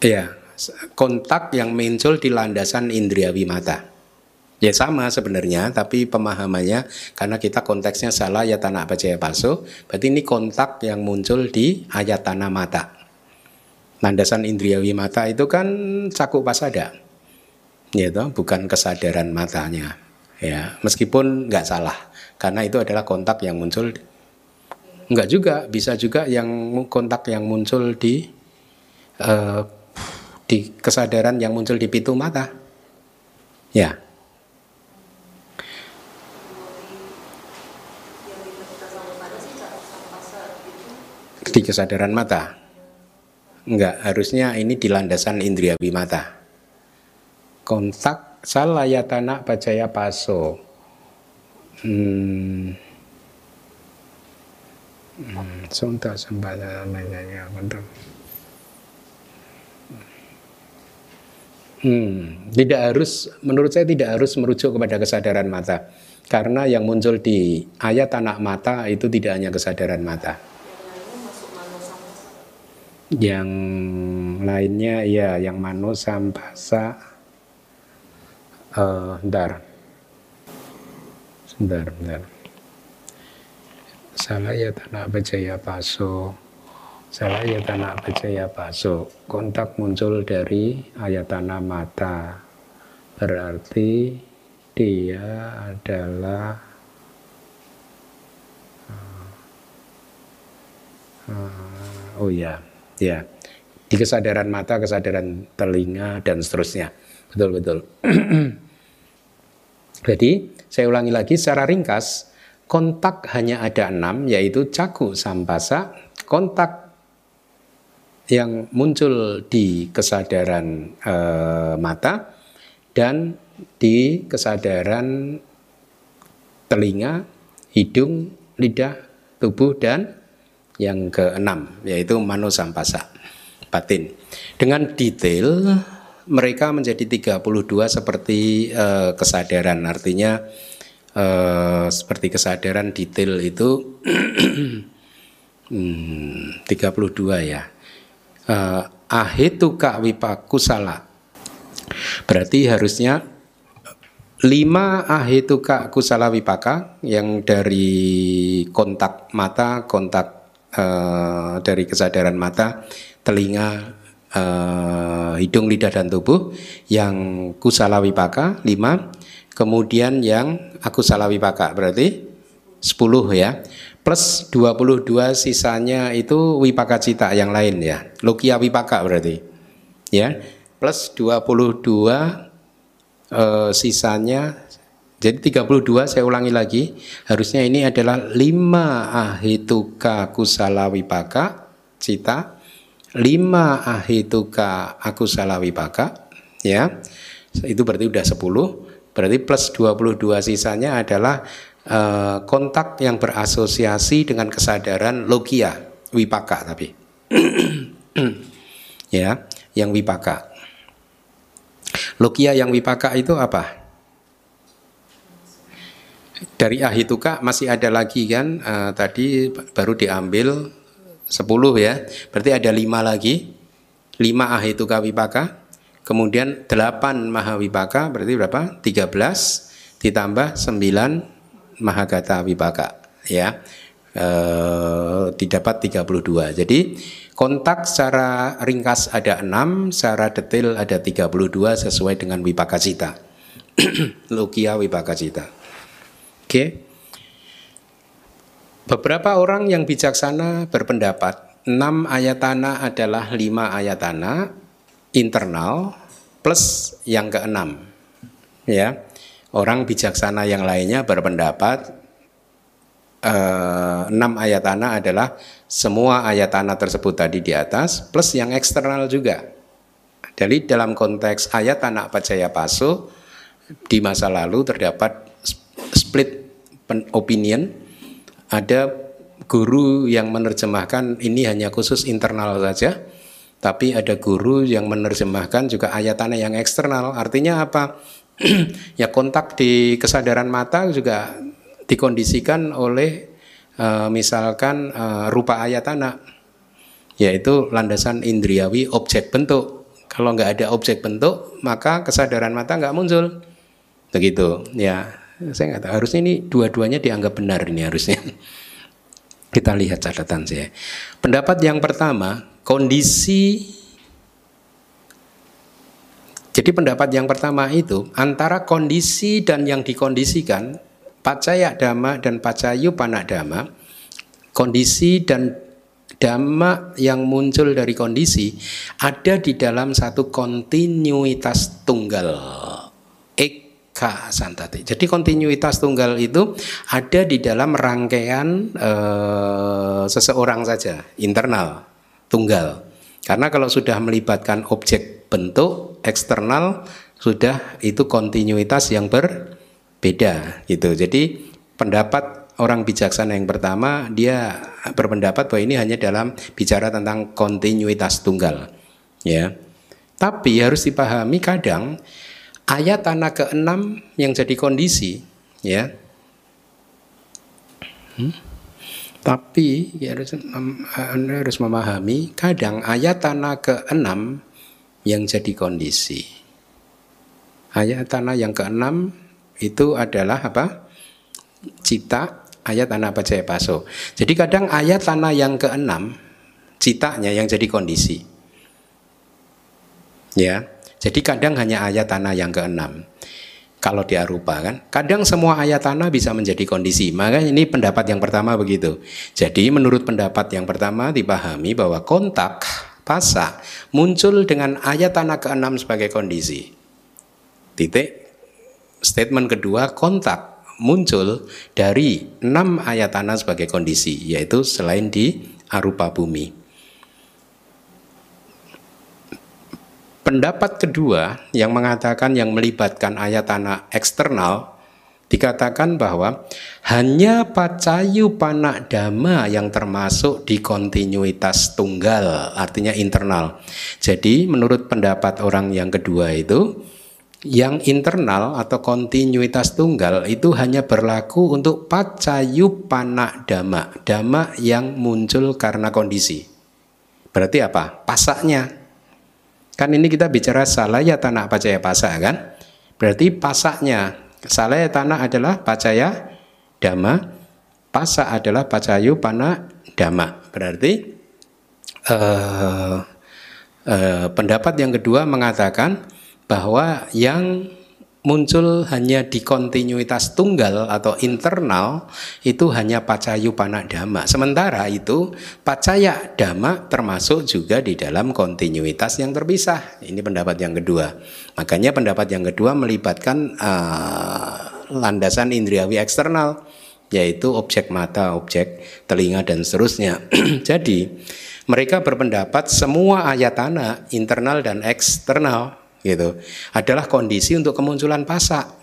[SPEAKER 1] Iya, kontak yang muncul di landasan indriawi mata. Ya sama sebenarnya, tapi pemahamannya karena kita konteksnya salah ya tanah percaya palsu, berarti ini kontak yang muncul di ayat tanah mata. Landasan indriawi mata itu kan cakup pasada, gitu, bukan kesadaran matanya. Ya, meskipun nggak salah, karena itu adalah kontak yang muncul. Nggak juga, bisa juga yang kontak yang muncul di uh, di kesadaran yang muncul di pintu mata. Ya. Di kesadaran mata. Enggak, harusnya ini di landasan indria mata. Kontak salayatana bacaya paso. Hmm. Hmm, sembada namanya kontak. Hmm, tidak harus, menurut saya tidak harus merujuk kepada kesadaran mata, karena yang muncul di ayat anak mata itu tidak hanya kesadaran mata. Yang lainnya ya, yang mano sampasa, uh, bentar, sebentar, bentar. Salah ya tanah bejaya paso. Salah ayatana percaya baso kontak muncul dari ayatana mata. Berarti dia adalah uh, oh ya ya. Di kesadaran mata kesadaran telinga dan seterusnya. Betul betul jadi saya ulangi lagi secara ringkas kontak hanya ada enam yaitu caku sampasa kontak yang muncul di kesadaran e, mata dan di kesadaran telinga, hidung, lidah, tubuh dan yang keenam yaitu manosampasa batin. Dengan detail mereka menjadi 32 seperti e, kesadaran artinya e, seperti kesadaran detail itu hmm, 32 ya uh, ahituka wipakusala. Berarti harusnya lima ahituka kusala wipaka yang dari kontak mata, kontak uh, dari kesadaran mata, telinga, uh, hidung, lidah dan tubuh yang kusala wipaka lima, kemudian yang akusala wipaka berarti sepuluh ya plus 22 sisanya itu wipaka cita yang lain ya. Lokia wipaka berarti. Ya. Plus 22 eh, sisanya jadi 32 saya ulangi lagi. Harusnya ini adalah 5 ahituka kusala wipaka cita, 5 ahituka akusala wipaka ya. Itu berarti udah 10. Berarti plus 22 sisanya adalah uh, kontak yang berasosiasi dengan kesadaran logia, wipaka tapi. ya, yang wipaka. Logia yang wipaka itu apa? Dari ahituka masih ada lagi kan uh, tadi baru diambil 10 ya. Berarti ada lima lagi. 5 ahituka wipaka. Kemudian 8 mahawipaka berarti berapa? 13 ditambah 9 mahagata wipaka ya. E, didapat 32. Jadi kontak secara ringkas ada 6, secara detail ada 32 sesuai dengan wipaka cita. Logia wipaka cita. Oke. Beberapa orang yang bijaksana berpendapat enam ayatana adalah lima ayatana internal plus yang keenam. Ya, orang bijaksana yang lainnya berpendapat eh, enam ayatana adalah semua ayatana tersebut tadi di atas plus yang eksternal juga. Jadi dalam konteks ayatana pacaya paso di masa lalu terdapat split opinion. Ada guru yang menerjemahkan ini hanya khusus internal saja, tapi ada guru yang menerjemahkan juga ayatannya yang eksternal. Artinya apa? ya kontak di kesadaran mata juga dikondisikan oleh uh, misalkan uh, rupa ayatana, yaitu landasan indriawi objek bentuk. Kalau nggak ada objek bentuk, maka kesadaran mata nggak muncul. Begitu, ya saya nggak tahu. Harusnya ini dua-duanya dianggap benar ini harusnya. Kita lihat catatan saya. Pendapat yang pertama kondisi jadi pendapat yang pertama itu antara kondisi dan yang dikondisikan pacaya dhamma dan pacayu panadama kondisi dan dhamma yang muncul dari kondisi ada di dalam satu kontinuitas tunggal santati. Jadi kontinuitas tunggal itu ada di dalam rangkaian eh, seseorang saja, internal, tunggal. Karena kalau sudah melibatkan objek bentuk eksternal sudah itu kontinuitas yang berbeda gitu. Jadi pendapat orang bijaksana yang pertama dia berpendapat bahwa ini hanya dalam bicara tentang kontinuitas tunggal ya. Tapi harus dipahami kadang ayat tanah keenam yang jadi kondisi ya. Hmm? tapi ya harus anda harus memahami kadang ayat tanah keenam yang jadi kondisi. Ayat tanah yang keenam itu adalah apa? Cita ayat tanah pacaya paso jadi kadang ayat tanah yang keenam citanya yang jadi kondisi. Ya jadi kadang hanya ayat tanah yang keenam. Kalau di Arupa kan, kadang semua ayat tanah bisa menjadi kondisi. Maka ini pendapat yang pertama begitu. Jadi menurut pendapat yang pertama dipahami bahwa kontak pasa muncul dengan ayat tanah keenam sebagai kondisi. Titik. Statement kedua kontak muncul dari enam ayat tanah sebagai kondisi, yaitu selain di arupa bumi. Pendapat kedua yang mengatakan yang melibatkan ayat tanah eksternal dikatakan bahwa hanya pacayu panak dama yang termasuk di kontinuitas tunggal artinya internal. Jadi menurut pendapat orang yang kedua itu yang internal atau kontinuitas tunggal itu hanya berlaku untuk pacayu panak dama, dama yang muncul karena kondisi. Berarti apa? Pasaknya Kan ini kita bicara salaya tanah pacaya pasa kan? Berarti pasaknya salaya tanah adalah pacaya dama, pasa adalah pacayu pana dama. Berarti uh, uh, pendapat yang kedua mengatakan bahwa yang muncul hanya di kontinuitas tunggal atau internal itu hanya pacayu panak dhamma. Sementara itu pacaya dhamma termasuk juga di dalam kontinuitas yang terpisah. Ini pendapat yang kedua. Makanya pendapat yang kedua melibatkan uh, landasan indriawi eksternal yaitu objek mata, objek telinga dan seterusnya. Jadi mereka berpendapat semua ayatana internal dan eksternal gitu adalah kondisi untuk kemunculan pasak.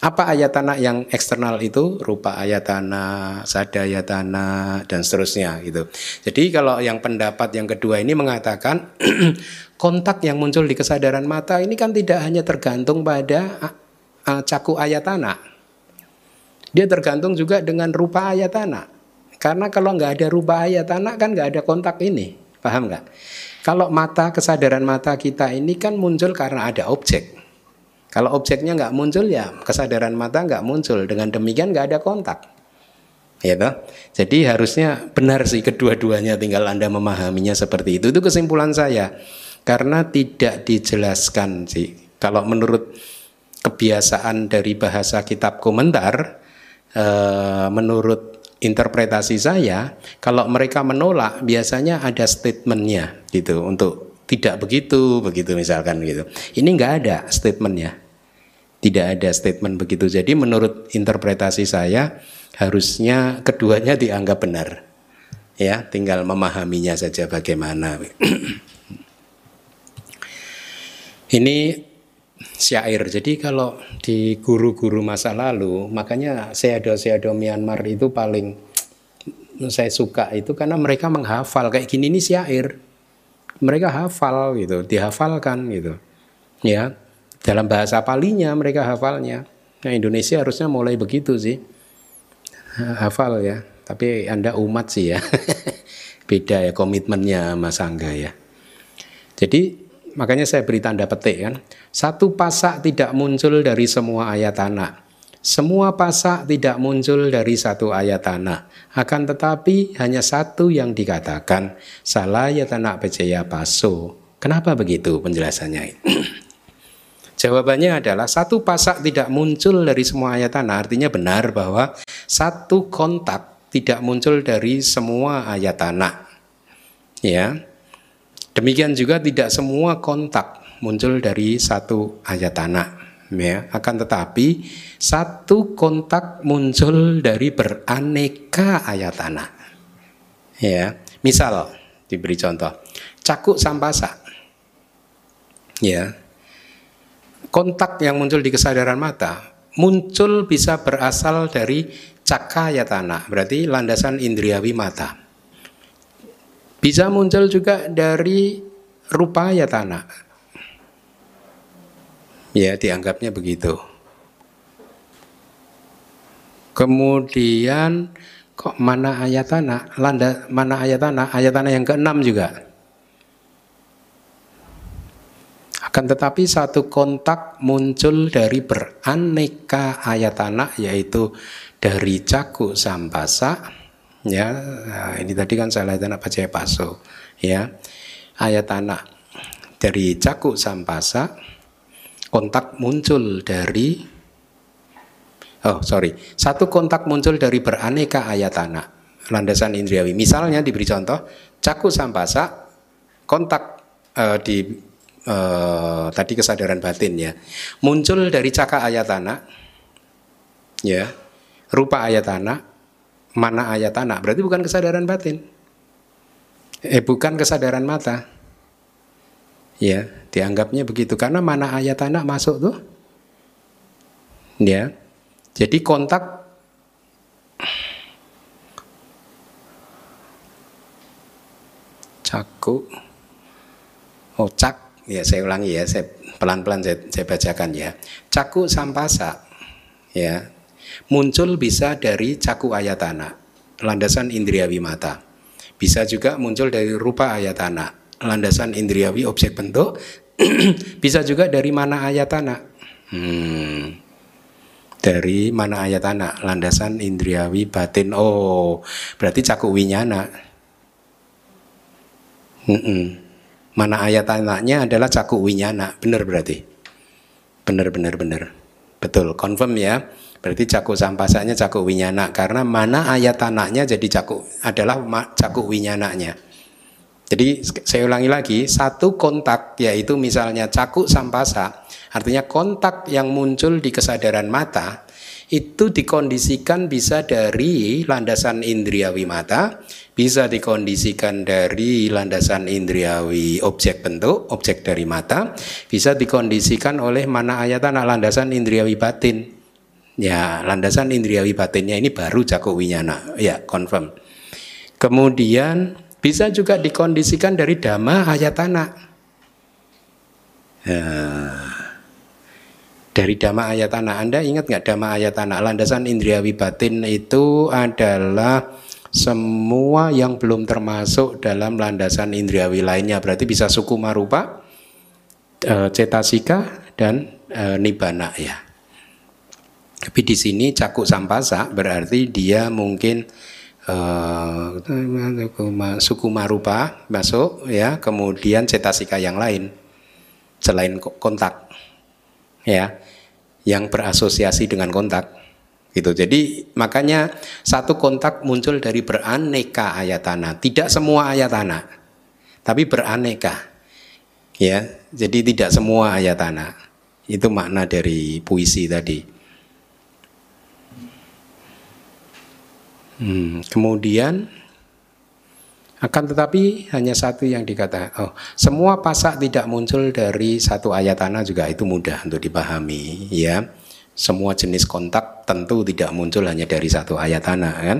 [SPEAKER 1] Apa ayatana yang eksternal itu? Rupa ayatana, sada ayatana, dan seterusnya gitu. Jadi kalau yang pendapat yang kedua ini mengatakan kontak yang muncul di kesadaran mata ini kan tidak hanya tergantung pada uh, caku ayatana. Dia tergantung juga dengan rupa ayatana. Karena kalau nggak ada rupa ayatana kan nggak ada kontak ini. Paham nggak? Kalau mata, kesadaran mata kita ini kan muncul karena ada objek. Kalau objeknya nggak muncul ya kesadaran mata nggak muncul. Dengan demikian nggak ada kontak. Ya toh? Jadi harusnya benar sih kedua-duanya tinggal Anda memahaminya seperti itu. Itu kesimpulan saya. Karena tidak dijelaskan sih. Kalau menurut kebiasaan dari bahasa kitab komentar, eh, menurut interpretasi saya, kalau mereka menolak biasanya ada statementnya gitu untuk tidak begitu begitu misalkan gitu. Ini nggak ada statementnya. Tidak ada statement begitu. Jadi menurut interpretasi saya harusnya keduanya dianggap benar. Ya tinggal memahaminya saja bagaimana. Ini syair jadi kalau di guru-guru masa lalu makanya seado-seado Myanmar itu paling saya suka itu karena mereka menghafal kayak gini ini syair mereka hafal gitu, dihafalkan gitu. Ya, dalam bahasa palinya mereka hafalnya. Nah, Indonesia harusnya mulai begitu sih. Hafal ya, tapi Anda umat sih ya. Beda ya komitmennya Mas Angga ya. Jadi makanya saya beri tanda petik kan. Satu pasak tidak muncul dari semua ayat tanah. Semua pasak tidak muncul dari satu ayat tanah. Akan tetapi hanya satu yang dikatakan salah ya tanah percaya paso. Kenapa begitu penjelasannya? Jawabannya adalah satu pasak tidak muncul dari semua ayat tanah. Artinya benar bahwa satu kontak tidak muncul dari semua ayat tanah. Ya. Demikian juga tidak semua kontak muncul dari satu ayat tanah ya. Akan tetapi satu kontak muncul dari beraneka ayat tanah ya. Misal diberi contoh cakuk sampasa ya. Kontak yang muncul di kesadaran mata muncul bisa berasal dari cakaya tanah berarti landasan indriawi mata. Bisa muncul juga dari rupa ya tanah Ya, dianggapnya begitu. Kemudian kok mana ayat tanah? Landa mana ayat tanah? Ayat tanah yang keenam juga. Akan tetapi satu kontak muncul dari beraneka ayat tanah yaitu dari caku sampasa ya nah, ini tadi kan saya lihat anak baca paso ya ayat tanah dari caku sampasa kontak muncul dari oh sorry. Satu kontak muncul dari beraneka ayatana landasan indriawi. Misalnya diberi contoh caku sampasa kontak uh, di uh, tadi kesadaran batin ya. Muncul dari caka ayatana ya. Rupa ayatana mana ayatana berarti bukan kesadaran batin. Eh bukan kesadaran mata Ya, dianggapnya begitu. Karena mana ayat anak masuk tuh. Ya. Jadi kontak caku. Oh ya saya ulangi ya. Saya pelan-pelan saya, saya bacakan ya. Caku sampasa. Ya. Muncul bisa dari caku ayatana landasan indriawi mata. Bisa juga muncul dari rupa ayatana landasan indriawi objek bentuk bisa juga dari mana ayat anak. Hmm. dari mana ayat anak landasan indriawi batin. Oh berarti cakup winyana hmm. mana ayat anaknya adalah cakup winyana benar berarti? Benar benar benar. Betul confirm ya. Berarti cakup sampasanya cakup winyana karena mana ayat anaknya jadi cakup adalah cakup winyananya jadi saya ulangi lagi, satu kontak yaitu misalnya cakuk sampasa, artinya kontak yang muncul di kesadaran mata itu dikondisikan bisa dari landasan indriawi mata, bisa dikondisikan dari landasan indriawi objek bentuk, objek dari mata, bisa dikondisikan oleh mana ayatana landasan indriawi batin. Ya, landasan indriawi batinnya ini baru cakup winyana. Ya, confirm. Kemudian bisa juga dikondisikan dari dhamma ayatana. Ya. Dari dhamma ayatana, Anda ingat nggak dhamma ayatana? Landasan indria batin itu adalah semua yang belum termasuk dalam landasan indriawi lainnya. Berarti bisa suku marupa, e, cetasika, dan e, nibana ya. Tapi di sini cakuk sampasa berarti dia mungkin uh, suku marupa masuk ya. Kemudian cetasika yang lain selain kontak ya yang berasosiasi dengan kontak gitu. Jadi makanya satu kontak muncul dari beraneka ayatana tidak semua ayatana tapi beraneka ya. Jadi tidak semua ayatana itu makna dari puisi tadi Hmm, kemudian akan tetapi hanya satu yang dikatakan, oh, semua pasak tidak muncul dari satu ayat tanah juga itu mudah untuk dipahami, ya. Semua jenis kontak tentu tidak muncul hanya dari satu ayat tanah, kan?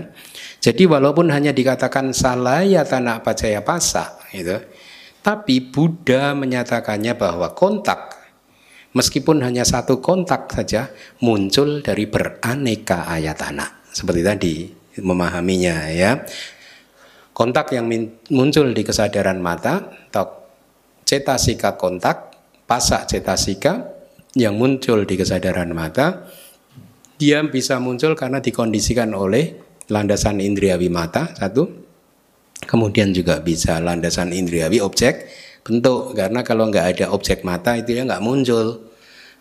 [SPEAKER 1] Jadi walaupun hanya dikatakan salah ya tanah pacaya pasak, itu, tapi Buddha menyatakannya bahwa kontak meskipun hanya satu kontak saja muncul dari beraneka ayat tanah, seperti tadi memahaminya ya. Kontak yang muncul di kesadaran mata, tok cetasika kontak, pasak cetasika yang muncul di kesadaran mata, dia bisa muncul karena dikondisikan oleh landasan indriawi mata satu, kemudian juga bisa landasan indriawi objek bentuk karena kalau nggak ada objek mata itu ya nggak muncul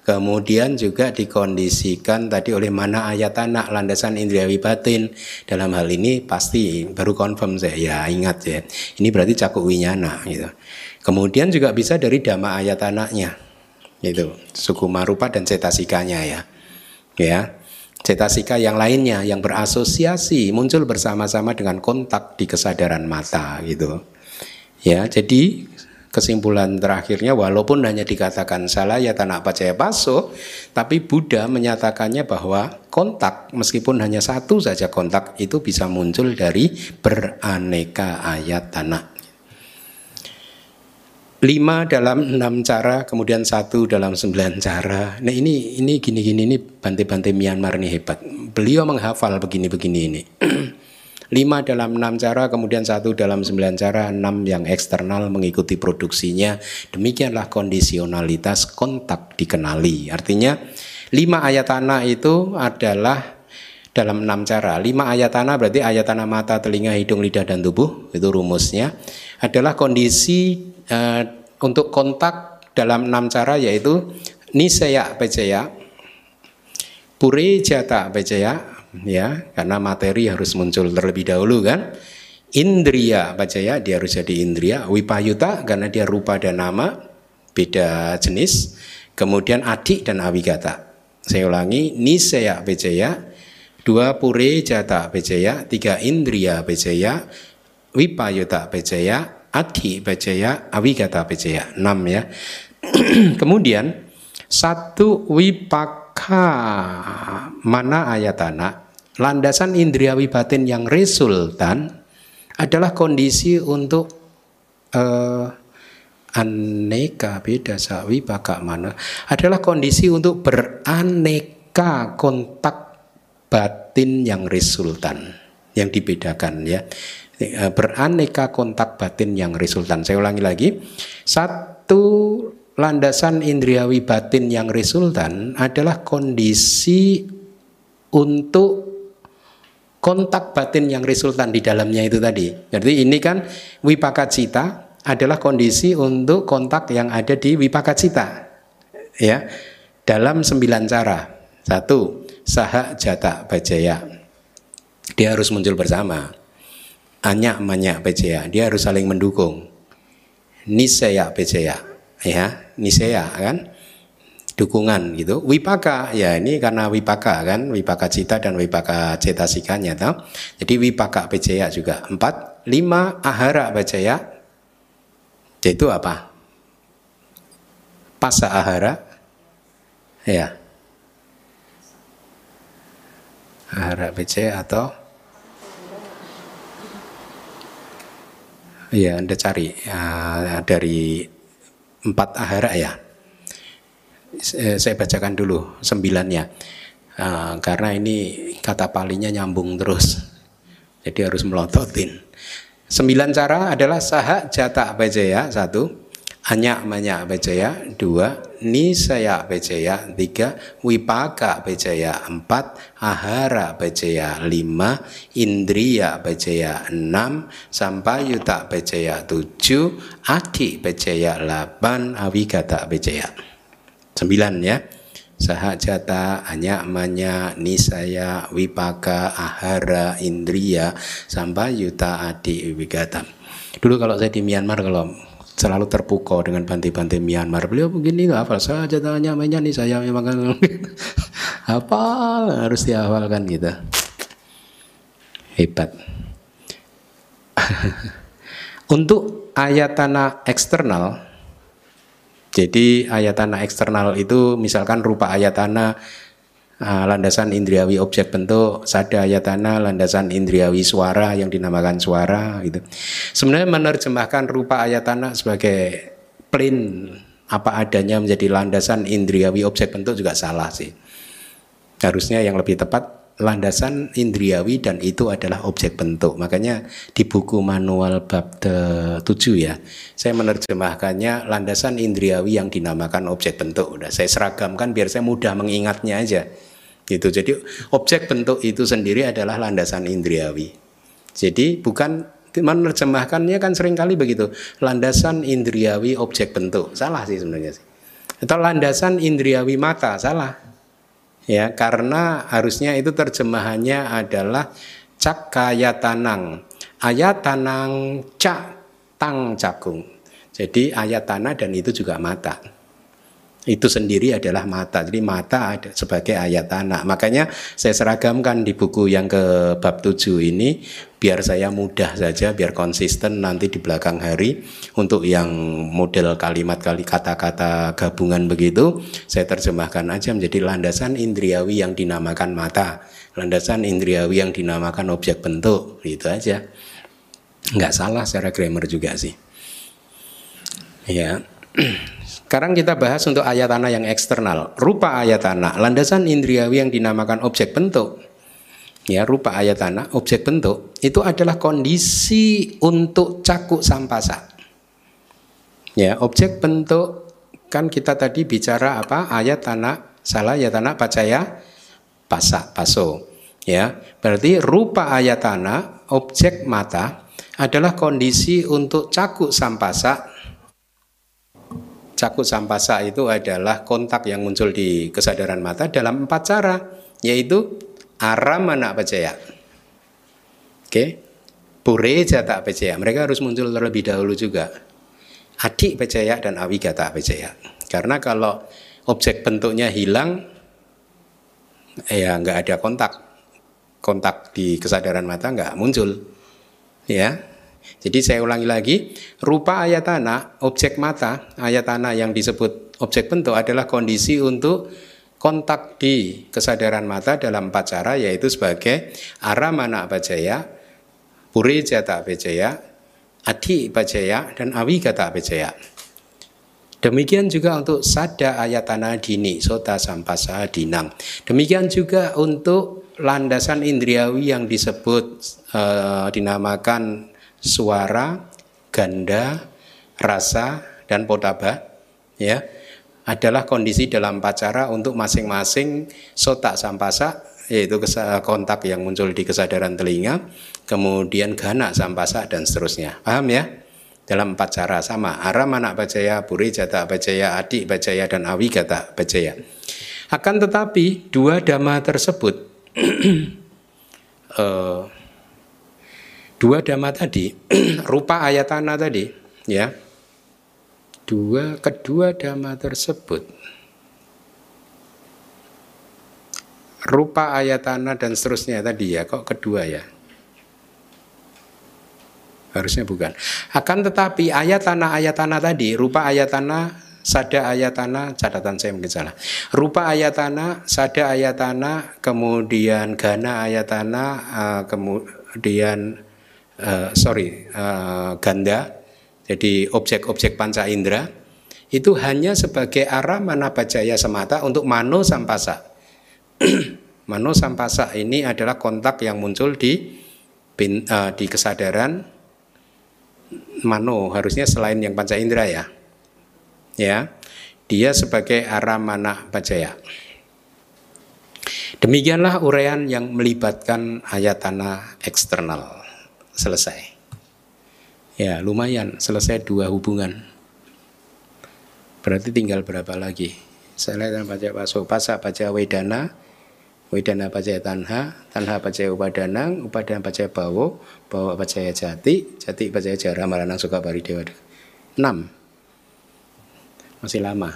[SPEAKER 1] Kemudian juga dikondisikan tadi oleh mana ayat anak landasan indriawi batin. Dalam hal ini pasti baru confirm saya ya ingat ya. Ini berarti cakup winyana gitu. Kemudian juga bisa dari dhamma ayat anaknya. Itu suku marupa dan cetasikanya ya. Ya. Cetasika yang lainnya yang berasosiasi muncul bersama-sama dengan kontak di kesadaran mata gitu. Ya, jadi kesimpulan terakhirnya walaupun hanya dikatakan salah ya tanah percaya paso tapi Buddha menyatakannya bahwa kontak meskipun hanya satu saja kontak itu bisa muncul dari beraneka ayat tanah. Lima dalam enam cara kemudian satu dalam sembilan cara. Nah ini ini gini gini ini bante-bante Myanmar ini hebat. Beliau menghafal begini-begini ini lima dalam enam cara, kemudian satu dalam sembilan cara, enam yang eksternal mengikuti produksinya. Demikianlah kondisionalitas kontak dikenali. Artinya lima ayat tanah itu adalah dalam enam cara. Lima ayat tanah berarti ayat tanah mata, telinga, hidung, lidah, dan tubuh. Itu rumusnya. Adalah kondisi uh, untuk kontak dalam enam cara yaitu nisaya pecaya, puri jata pecaya, ya karena materi harus muncul terlebih dahulu kan? Indria baca ya dia harus jadi indria wipayuta karena dia rupa dan nama beda jenis. Kemudian adik dan awigata. Saya ulangi nisaya becaya dua pure jata becaya tiga indria becaya wipayuta becaya adi becaya awigata becaya enam ya. Kemudian satu wipak maka mana ayatana landasan indriawi batin yang resultan adalah kondisi untuk uh, aneka beda sawi baka mana adalah kondisi untuk beraneka kontak batin yang resultan yang dibedakan ya. Eh, beraneka kontak batin yang resultan. Saya ulangi lagi. Satu landasan indriawi batin yang resultan adalah kondisi untuk kontak batin yang resultan di dalamnya itu tadi. Jadi ini kan wipaka cita adalah kondisi untuk kontak yang ada di wipaka cita. Ya. Dalam sembilan cara. Satu, saha jata bajaya. Dia harus muncul bersama. Anyak manyak bajaya. Dia harus saling mendukung. Nisaya bajaya ya Nisea kan dukungan gitu. Wipaka ya ini karena wipaka kan, wipaka cita dan wipaka cetasikanya tau. Jadi wipaka pejaya juga. Empat, lima ahara pejaya. Itu apa? Pasa ahara. Ya. Ahara pejaya atau Ya, Anda cari ya, dari empat ahara ya. Saya bacakan dulu sembilannya. Uh, karena ini kata palinya nyambung terus. Jadi harus melototin. Sembilan cara adalah saha jata bajaya satu hanya banyak bajaya dua. Nisaya bajaya tiga. Wipaka bajaya empat. Ahara bajaya lima. Indriya bajaya enam. Sampayuta bajaya tujuh. Adi bajaya delapan awigata bajaya Sembilan ya. Sahajata, anyamanya, nisaya, wipaka, ahara, indriya, sampai yuta, adi, wigata. Dulu kalau saya di Myanmar kalau selalu terpukau dengan banti-banti Myanmar. Beliau begini hafal saja tanya namanya nih saya memang apa harus dihafalkan gitu. Hebat. Untuk ayat tanah eksternal jadi ayat tanah eksternal itu misalkan rupa ayat tanah uh, landasan indriawi objek bentuk, sada ayat tanah landasan indriawi suara yang dinamakan suara gitu. Sebenarnya menerjemahkan rupa ayat tanah sebagai plain apa adanya menjadi landasan indriawi objek bentuk juga salah sih. Harusnya yang lebih tepat landasan indriawi dan itu adalah objek bentuk. Makanya di buku manual bab 7 ya, saya menerjemahkannya landasan indriawi yang dinamakan objek bentuk. Udah saya seragamkan biar saya mudah mengingatnya aja. Gitu. Jadi objek bentuk itu sendiri adalah landasan indriawi. Jadi bukan menerjemahkannya kan sering kali begitu. Landasan indriawi objek bentuk. Salah sih sebenarnya sih. Atau landasan indriawi mata, salah ya karena harusnya itu terjemahannya adalah cakayatanang ayatanang cak tang cakung jadi ayat tanah dan itu juga mata itu sendiri adalah mata. Jadi mata ada sebagai ayat tanah. Makanya saya seragamkan di buku yang ke bab 7 ini biar saya mudah saja, biar konsisten nanti di belakang hari untuk yang model kalimat kali kata-kata gabungan begitu saya terjemahkan aja menjadi landasan indriawi yang dinamakan mata, landasan indriawi yang dinamakan objek bentuk, gitu aja. Nggak salah secara grammar juga sih. Ya. Sekarang kita bahas untuk ayat tanah yang eksternal. Rupa ayat tanah, landasan indriawi yang dinamakan objek bentuk. Ya, rupa ayat tanah, objek bentuk itu adalah kondisi untuk cakuk sampasa. Ya, objek bentuk kan kita tadi bicara apa? Ayat tanah, salah ayat tanah pacaya pasak paso. Ya, berarti rupa ayat tanah, objek mata adalah kondisi untuk cakuk sampasa Cakut sampasa itu adalah kontak yang muncul di kesadaran mata dalam empat cara, yaitu aram anak percaya. Oke, pure jata percaya. Mereka harus muncul terlebih dahulu juga. Adik percaya dan awigata percaya. Karena kalau objek bentuknya hilang, ya nggak ada kontak. Kontak di kesadaran mata nggak muncul. Ya, jadi saya ulangi lagi, rupa ayat tanah, objek mata, ayat tanah yang disebut objek bentuk adalah kondisi untuk kontak di kesadaran mata dalam empat cara yaitu sebagai aramana bajaya, puri jata bajaya, adi bajaya, dan awigata bajaya. Demikian juga untuk sada ayatana dini, sota sampasa dinam. Demikian juga untuk landasan indriawi yang disebut uh, dinamakan suara, ganda, rasa, dan potaba ya adalah kondisi dalam pacara untuk masing-masing sotak sampasa yaitu kontak yang muncul di kesadaran telinga, kemudian gana sampasa dan seterusnya. Paham ya? Dalam empat cara sama. Aram anak bajaya, puri jata bajaya, adik bajaya, dan awi gata bajaya. Akan tetapi dua dhamma tersebut uh, dua dhamma tadi, rupa ayatana tadi, ya. Dua kedua dhamma tersebut. Rupa ayatana dan seterusnya tadi ya kok kedua ya? Harusnya bukan. Akan tetapi ayatana ayatana tadi rupa ayatana sada ayatana catatan saya mungkin salah. Rupa ayatana sada ayatana kemudian gana ayatana uh, kemudian uh, sorry uh, ganda jadi objek-objek panca indera itu hanya sebagai arah mana bajaya semata untuk mano sampasa. Mano sampasa ini adalah kontak yang muncul di uh, di kesadaran mano harusnya selain yang panca indera ya. Ya dia sebagai arah mana bajaya demikianlah uraian yang melibatkan ayat tanah eksternal selesai ya lumayan selesai dua hubungan berarti tinggal berapa lagi saya lihat baca paso pasa baca wedana Wedana pacaya tanha, tanha pacaya upadana, upadana pacaya bawo, bawa pacaya jati, jati pacaya jara, maranang suka bari dewa. Enam. Masih lama.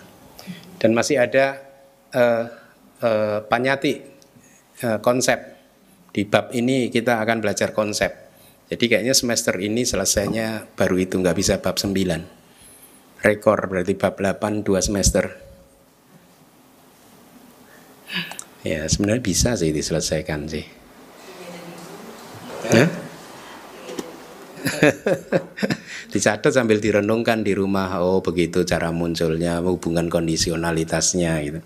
[SPEAKER 1] Dan masih ada uh, uh, panyati, uh, konsep. Di bab ini kita akan belajar konsep. Jadi kayaknya semester ini selesainya baru itu, nggak bisa bab 9. Rekor berarti bab 8 dua semester. Ya sebenarnya bisa sih diselesaikan sih. Hah? Dicatat sambil direnungkan di rumah. Oh begitu cara munculnya hubungan kondisionalitasnya gitu.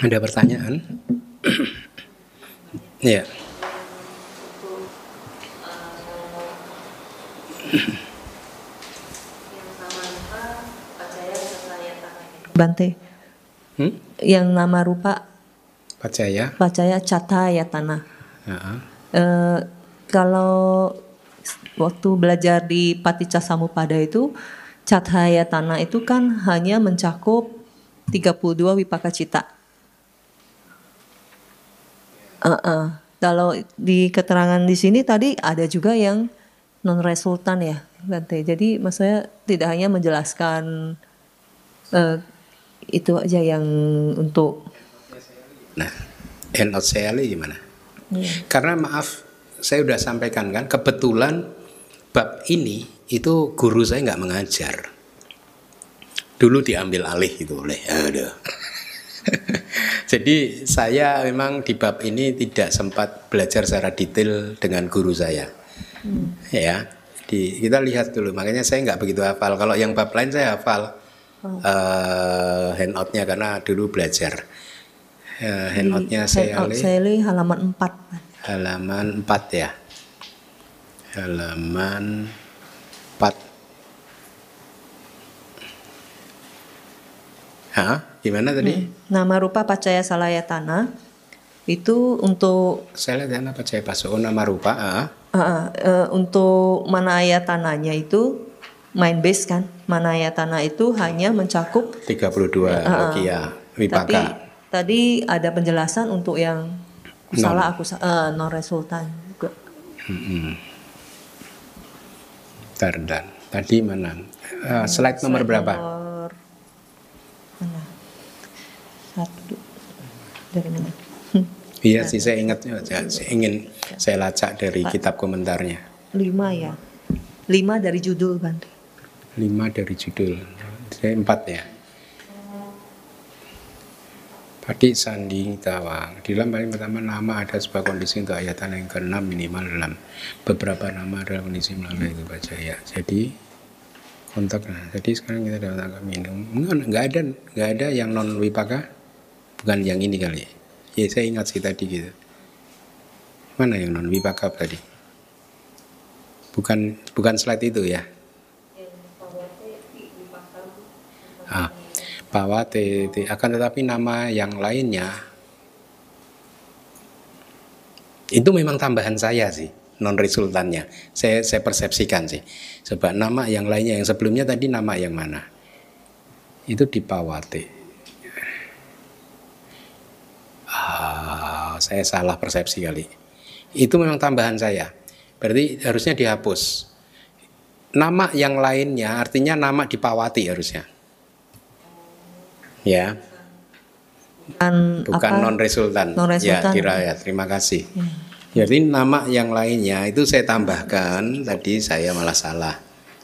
[SPEAKER 1] Ada pertanyaan? ya.
[SPEAKER 2] Bante. Hmm? Yang nama rupa
[SPEAKER 1] Pacaya.
[SPEAKER 2] Pacaya Cataya Tanah. Uh -huh. e, kalau waktu belajar di Paticca Samupada itu Cahaya Tanah itu kan hanya mencakup 32 wipaka cita. Uh -uh. Kalau di keterangan di sini tadi ada juga yang non resultan ya, Bante. Jadi maksudnya tidak hanya menjelaskan uh, itu aja yang untuk
[SPEAKER 1] nah not sale gimana yeah. karena maaf saya sudah sampaikan kan kebetulan bab ini itu guru saya nggak mengajar dulu diambil alih itu oleh aduh jadi saya memang di bab ini tidak sempat belajar secara detail dengan guru saya. Hmm. ya di, kita lihat dulu. Makanya saya nggak begitu hafal. Kalau yang bab lain saya hafal oh. uh, handoutnya karena dulu belajar. Uh, handoutnya saya
[SPEAKER 2] handout halaman 4
[SPEAKER 1] halaman 4 ya. Halaman 4 Hah? Gimana tadi? Hmm.
[SPEAKER 2] Nama rupa pacaya salayatana itu untuk
[SPEAKER 1] saya lihat nama pacaya paso oh, nama rupa ah.
[SPEAKER 2] Uh, uh, uh, untuk mana ayat tanahnya itu main base kan Manaya Tanah itu hanya mencakup
[SPEAKER 1] 32 uh, Lokia Wipaka.
[SPEAKER 2] Tapi tadi ada penjelasan untuk yang non. salah aku uh, non resultan juga.
[SPEAKER 1] Hmm. tadi mana? Uh, slide, slide nomor berapa? Nomor
[SPEAKER 2] mana? Satu dari mana?
[SPEAKER 1] Iya sih saya ingat, saya ingin saya lacak dari kitab komentarnya.
[SPEAKER 2] Lima ya, lima dari judul Bante
[SPEAKER 1] lima dari judul saya empat ya Padi Sandi Tawang Di dalam paling pertama nama ada sebuah kondisi untuk ayatan yang keenam minimal dalam beberapa nama adalah kondisi melalui itu baca ya. Jadi kontak nah. Jadi sekarang kita dapat minum. Enggak ada nggak ada yang non wipaka bukan yang ini kali. Ya, ya saya ingat sih tadi gitu. Mana yang non wipaka tadi? Bukan bukan slide itu ya. Ah, bahwa TT akan tetapi nama yang lainnya itu memang tambahan saya sih non resultannya saya saya persepsikan sih sebab nama yang lainnya yang sebelumnya tadi nama yang mana itu di Pawate ah, saya salah persepsi kali itu memang tambahan saya berarti harusnya dihapus nama yang lainnya artinya nama di Pawati harusnya Ya,
[SPEAKER 2] Bukan,
[SPEAKER 1] bukan non resultan.
[SPEAKER 2] non-resultan.
[SPEAKER 1] Ya, kira ya. Terima kasih. Jadi nama yang lainnya itu saya tambahkan tadi saya malah salah.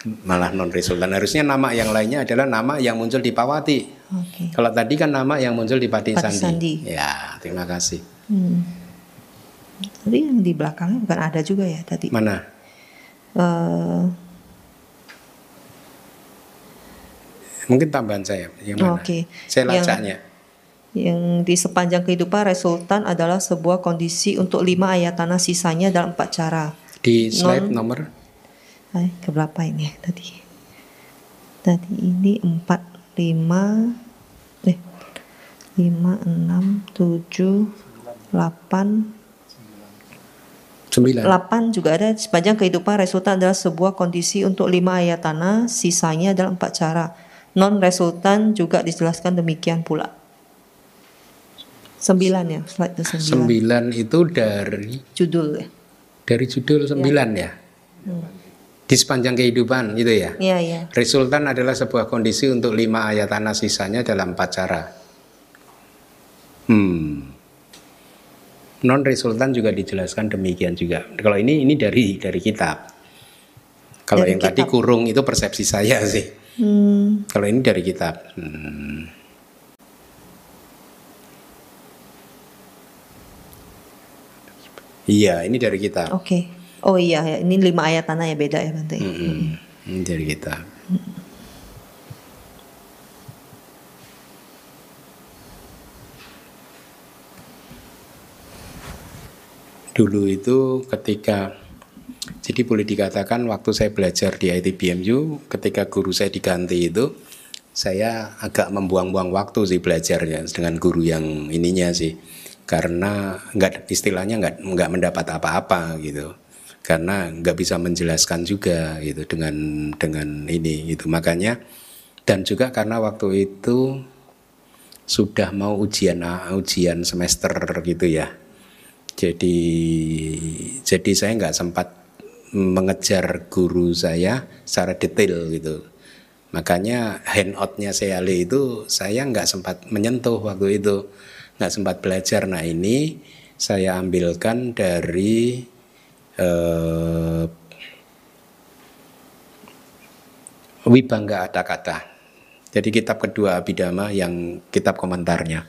[SPEAKER 1] Malah non resultan. Harusnya nama yang lainnya adalah nama yang muncul di Pawati.
[SPEAKER 2] Oke.
[SPEAKER 1] Kalau tadi kan nama yang muncul di Pati,
[SPEAKER 2] Pati
[SPEAKER 1] Sandi.
[SPEAKER 2] Sandi.
[SPEAKER 1] Ya, terima kasih.
[SPEAKER 2] Hmm. Tadi yang di belakangnya bukan ada juga ya tadi.
[SPEAKER 1] Mana?
[SPEAKER 2] Eh,
[SPEAKER 1] Mungkin tambahan saya. Yang mana?
[SPEAKER 2] Oke.
[SPEAKER 1] Saya
[SPEAKER 2] Yang-
[SPEAKER 1] lacaknya.
[SPEAKER 2] yang di sepanjang kehidupan resultan adalah sebuah kondisi untuk lima ayat tanah sisanya dalam empat cara.
[SPEAKER 1] Di slide
[SPEAKER 2] Non-
[SPEAKER 1] nomor
[SPEAKER 2] Ay, keberapa ini ya tadi? Tadi ini empat, lima, eh, lima, enam, tujuh, delapan,
[SPEAKER 1] 9.
[SPEAKER 2] 8 juga ada. Sepanjang kehidupan resultan adalah sebuah kondisi untuk lima ayat tanah sisanya dalam empat cara. Non resultan juga dijelaskan demikian pula. Sembilan ya slide itu sembilan.
[SPEAKER 1] 9 itu dari
[SPEAKER 2] judul ya.
[SPEAKER 1] dari judul 9 ya. Di sepanjang kehidupan itu ya.
[SPEAKER 2] iya iya
[SPEAKER 1] Resultan adalah sebuah kondisi untuk lima ayat tanah sisanya dalam empat cara. Hmm. Non resultan juga dijelaskan demikian juga. Kalau ini ini dari dari kitab. Kalau
[SPEAKER 2] Dari
[SPEAKER 1] yang tadi
[SPEAKER 2] kitab.
[SPEAKER 1] kurung itu persepsi saya sih.
[SPEAKER 2] hmm,
[SPEAKER 1] Kalau ini dari kitab. Hmm. Iya, ini dari kitab.
[SPEAKER 2] oke oh iya ya. ini lima ayat tanah ya beda ya Bante
[SPEAKER 1] Mm-mm. Ini dari kitab. Dulu itu ketika jadi boleh dikatakan waktu saya belajar di ITBMU ketika guru saya diganti itu saya agak membuang-buang waktu sih belajarnya dengan guru yang ininya sih karena nggak istilahnya nggak nggak mendapat apa-apa gitu karena nggak bisa menjelaskan juga gitu dengan dengan ini gitu. Makanya dan juga karena waktu itu sudah mau ujian ujian semester gitu ya. Jadi jadi saya nggak sempat mengejar guru saya secara detail gitu. Makanya handoutnya Seale itu saya nggak sempat menyentuh waktu itu. Nggak sempat belajar. Nah ini saya ambilkan dari eh, Wibangga Ada Kata jadi kitab kedua Abhidhamma yang kitab komentarnya.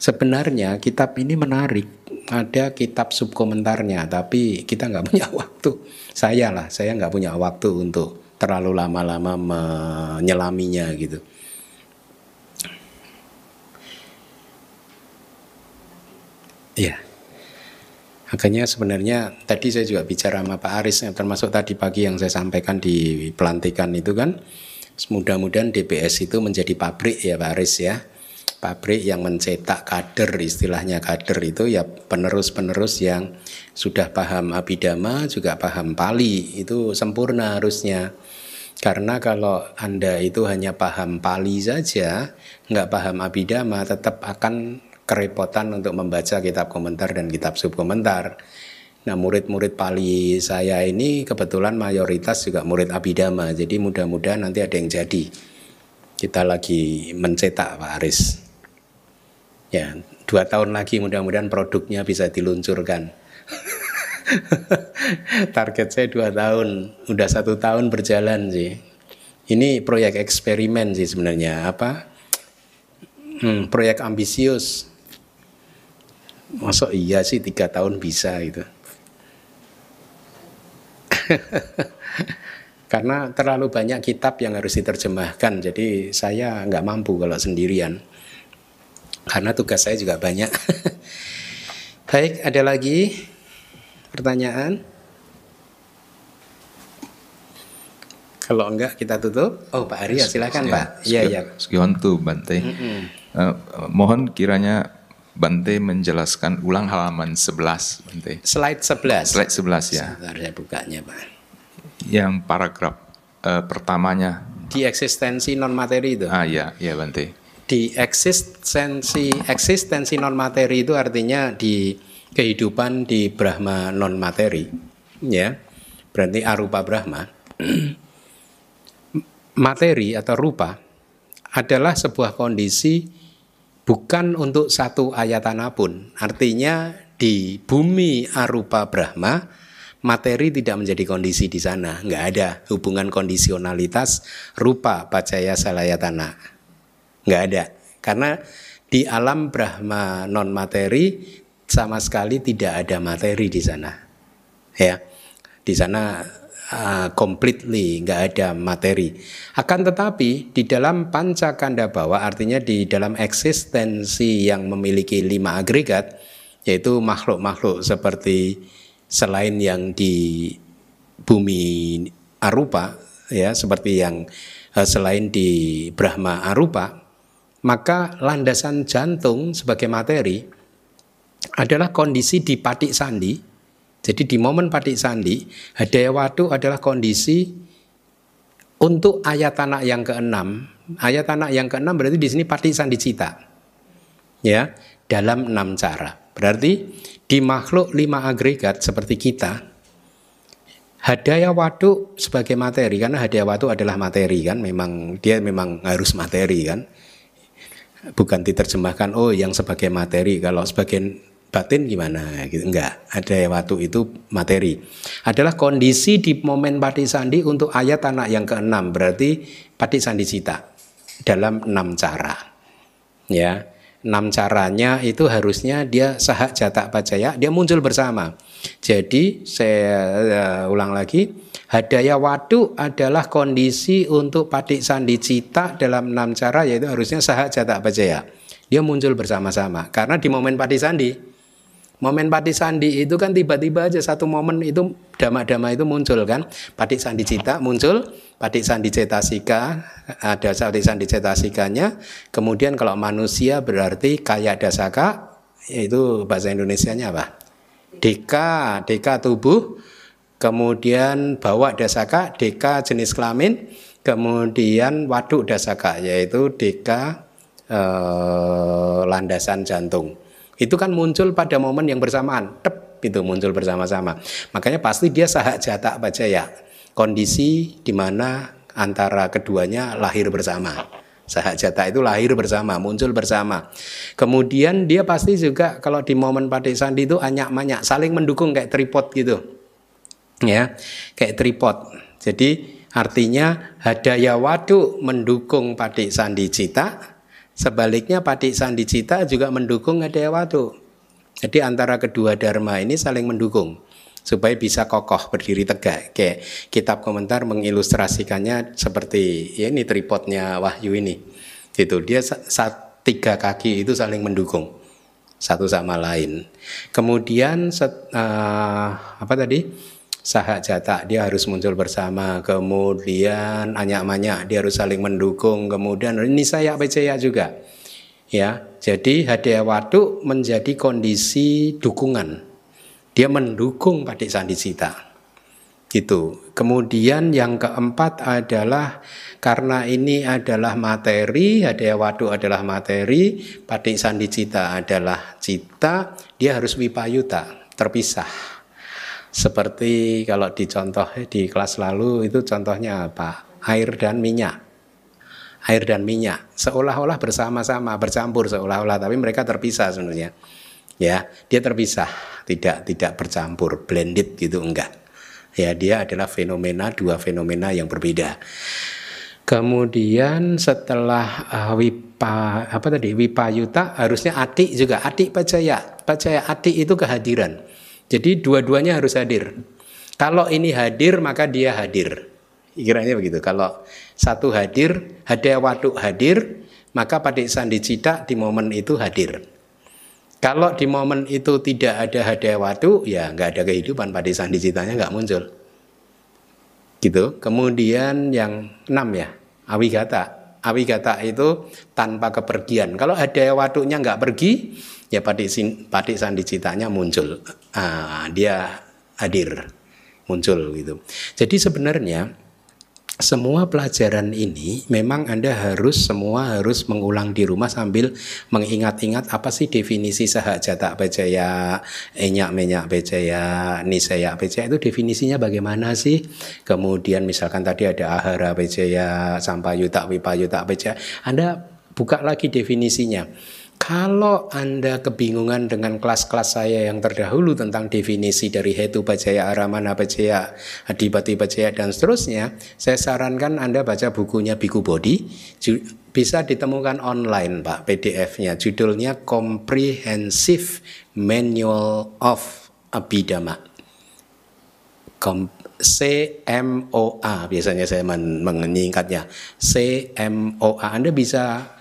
[SPEAKER 1] Sebenarnya kitab ini menarik. Ada kitab subkomentarnya, tapi kita nggak punya waktu. Saya lah, saya nggak punya waktu untuk terlalu lama-lama menyelaminya gitu. Iya. Makanya sebenarnya tadi saya juga bicara sama Pak Aris, yang termasuk tadi pagi yang saya sampaikan di pelantikan itu kan, mudah-mudahan DPS itu menjadi pabrik ya Pak Aris ya, pabrik yang mencetak kader istilahnya kader itu ya penerus-penerus yang sudah paham Abhidhamma juga paham Pali itu sempurna harusnya. Karena kalau Anda itu hanya paham Pali saja, nggak paham Abhidhamma, tetap akan kerepotan untuk membaca kitab komentar dan kitab subkomentar. Nah murid-murid Pali saya ini kebetulan mayoritas juga murid Abhidhamma, jadi mudah-mudahan nanti ada yang jadi. Kita lagi mencetak Pak Aris. Ya, dua tahun lagi mudah-mudahan produknya bisa diluncurkan. Target saya dua tahun, udah satu tahun berjalan sih. Ini proyek eksperimen sih sebenarnya apa? Hmm, proyek ambisius. Masuk iya sih tiga tahun bisa gitu. Karena terlalu banyak kitab yang harus diterjemahkan, jadi saya nggak mampu kalau sendirian. Karena tugas saya juga banyak. Baik, ada lagi pertanyaan? Kalau enggak kita tutup. Oh Pak Arya silakan Pak. Iya iya.
[SPEAKER 3] Sekiontu Bante. Eh, mohon kiranya Bante menjelaskan ulang halaman 11 Bante.
[SPEAKER 1] Slide 11.
[SPEAKER 3] Slide 11 ya.
[SPEAKER 1] Sebentar saya bukanya Pak.
[SPEAKER 3] Yang paragraf eh, pertamanya.
[SPEAKER 1] Di eksistensi non materi itu.
[SPEAKER 3] Ah ya, ya Bante.
[SPEAKER 1] Di eksistensi eksistensi non materi itu artinya di kehidupan di Brahma non materi, ya. Berarti arupa Brahma. materi atau rupa adalah sebuah kondisi bukan untuk satu ayatana pun. Artinya di bumi arupa Brahma, materi tidak menjadi kondisi di sana. Nggak ada hubungan kondisionalitas rupa pacaya salayatana. Nggak ada. Karena di alam Brahma non materi sama sekali tidak ada materi di sana. Ya, di sana uh, completely nggak ada materi. Akan tetapi di dalam pancakanda bawa artinya di dalam eksistensi yang memiliki lima agregat yaitu makhluk-makhluk seperti selain yang di bumi arupa ya seperti yang uh, selain di Brahma arupa maka landasan jantung sebagai materi adalah kondisi di patik sandi jadi di momen patik sandi, hadaya watu adalah kondisi untuk ayat anak yang keenam. Ayat anak yang keenam berarti di sini patik sandi cita. Ya, dalam enam cara. Berarti di makhluk lima agregat seperti kita, hadaya watu sebagai materi karena hadaya watu adalah materi kan, memang dia memang harus materi kan. Bukan diterjemahkan oh yang sebagai materi kalau sebagai batin gimana gitu. Enggak ada waktu itu materi. Adalah kondisi di momen pati sandi untuk ayat anak yang keenam berarti pati sandi cita dalam enam cara. Ya enam caranya itu harusnya dia sahak jatak pacaya dia muncul bersama. Jadi saya uh, ulang lagi hadaya wadu adalah kondisi untuk pati sandi cita dalam enam cara yaitu harusnya sahak jatak pacaya dia muncul bersama-sama karena di momen pati sandi Momen pati sandi itu kan tiba-tiba aja satu momen itu dama-dama itu muncul kan. Pati sandi cita muncul, pati sandi cetasika, ada pati sandi cetasikanya. Kemudian kalau manusia berarti kaya dasaka, yaitu bahasa Indonesianya apa? Deka, deka tubuh, kemudian bawa dasaka, deka jenis kelamin, kemudian waduk dasaka, yaitu deka eh, landasan jantung itu kan muncul pada momen yang bersamaan. Tep itu muncul bersama-sama. Makanya pasti dia sahak jatak baca ya kondisi di mana antara keduanya lahir bersama. Sahak jatak itu lahir bersama muncul bersama. Kemudian dia pasti juga kalau di momen padik sandi itu anyak manyak saling mendukung kayak tripod gitu. Ya kayak tripod. Jadi artinya hadaya waduk mendukung padik sandi cita Sebaliknya Padik Sandicita juga mendukung Watu. Jadi antara kedua dharma ini saling mendukung supaya bisa kokoh berdiri tegak. Kayak kitab komentar mengilustrasikannya seperti ya ini tripodnya Wahyu ini. Gitu. Dia saat tiga kaki itu saling mendukung satu sama lain. Kemudian set, uh, apa tadi? Sahak jata dia harus muncul bersama kemudian anyak manyak dia harus saling mendukung kemudian ini saya percaya juga. Ya jadi hadiah waduk menjadi kondisi dukungan. Dia mendukung padik sandi cita gitu. Kemudian yang keempat adalah karena ini adalah materi hadiah waduk adalah materi padik sandi cita adalah cita dia harus wipayuta terpisah seperti kalau dicontoh di kelas lalu itu contohnya apa? Air dan minyak. Air dan minyak seolah-olah bersama-sama, bercampur seolah-olah tapi mereka terpisah sebenarnya. Ya, dia terpisah, tidak tidak bercampur, blended gitu enggak. Ya, dia adalah fenomena dua fenomena yang berbeda. Kemudian setelah uh, wipa apa tadi wipayuta harusnya atik juga atik pacaya pacaya atik itu kehadiran jadi dua-duanya harus hadir. Kalau ini hadir maka dia hadir. Kiranya begitu. Kalau satu hadir, hadiah waduk hadir, maka padik sandi cita di momen itu hadir. Kalau di momen itu tidak ada hadiah waduk, ya nggak ada kehidupan padik sandi citanya nggak muncul. Gitu. Kemudian yang enam ya, awigata. Awigata itu tanpa kepergian. Kalau hadiah waduknya nggak pergi, ya padik, padik sandi citanya muncul ah, dia hadir muncul gitu jadi sebenarnya semua pelajaran ini memang Anda harus semua harus mengulang di rumah sambil mengingat-ingat apa sih definisi sahak jatak pejaya, enyak menyak pejaya, nisaya pejaya itu definisinya bagaimana sih? Kemudian misalkan tadi ada ahara pejaya, sampayuta wipayuta pejaya, Anda buka lagi definisinya. Kalau Anda kebingungan dengan kelas-kelas saya yang terdahulu tentang definisi dari Hetu Bajaya, Aramana Bajaya, Adipati Bajaya, dan seterusnya, saya sarankan Anda baca bukunya Biku Bodi. Bisa ditemukan online Pak PDF-nya. Judulnya Comprehensive Manual of Abhidhamma. Kom CMOA biasanya saya menyingkatnya. CMOA Anda bisa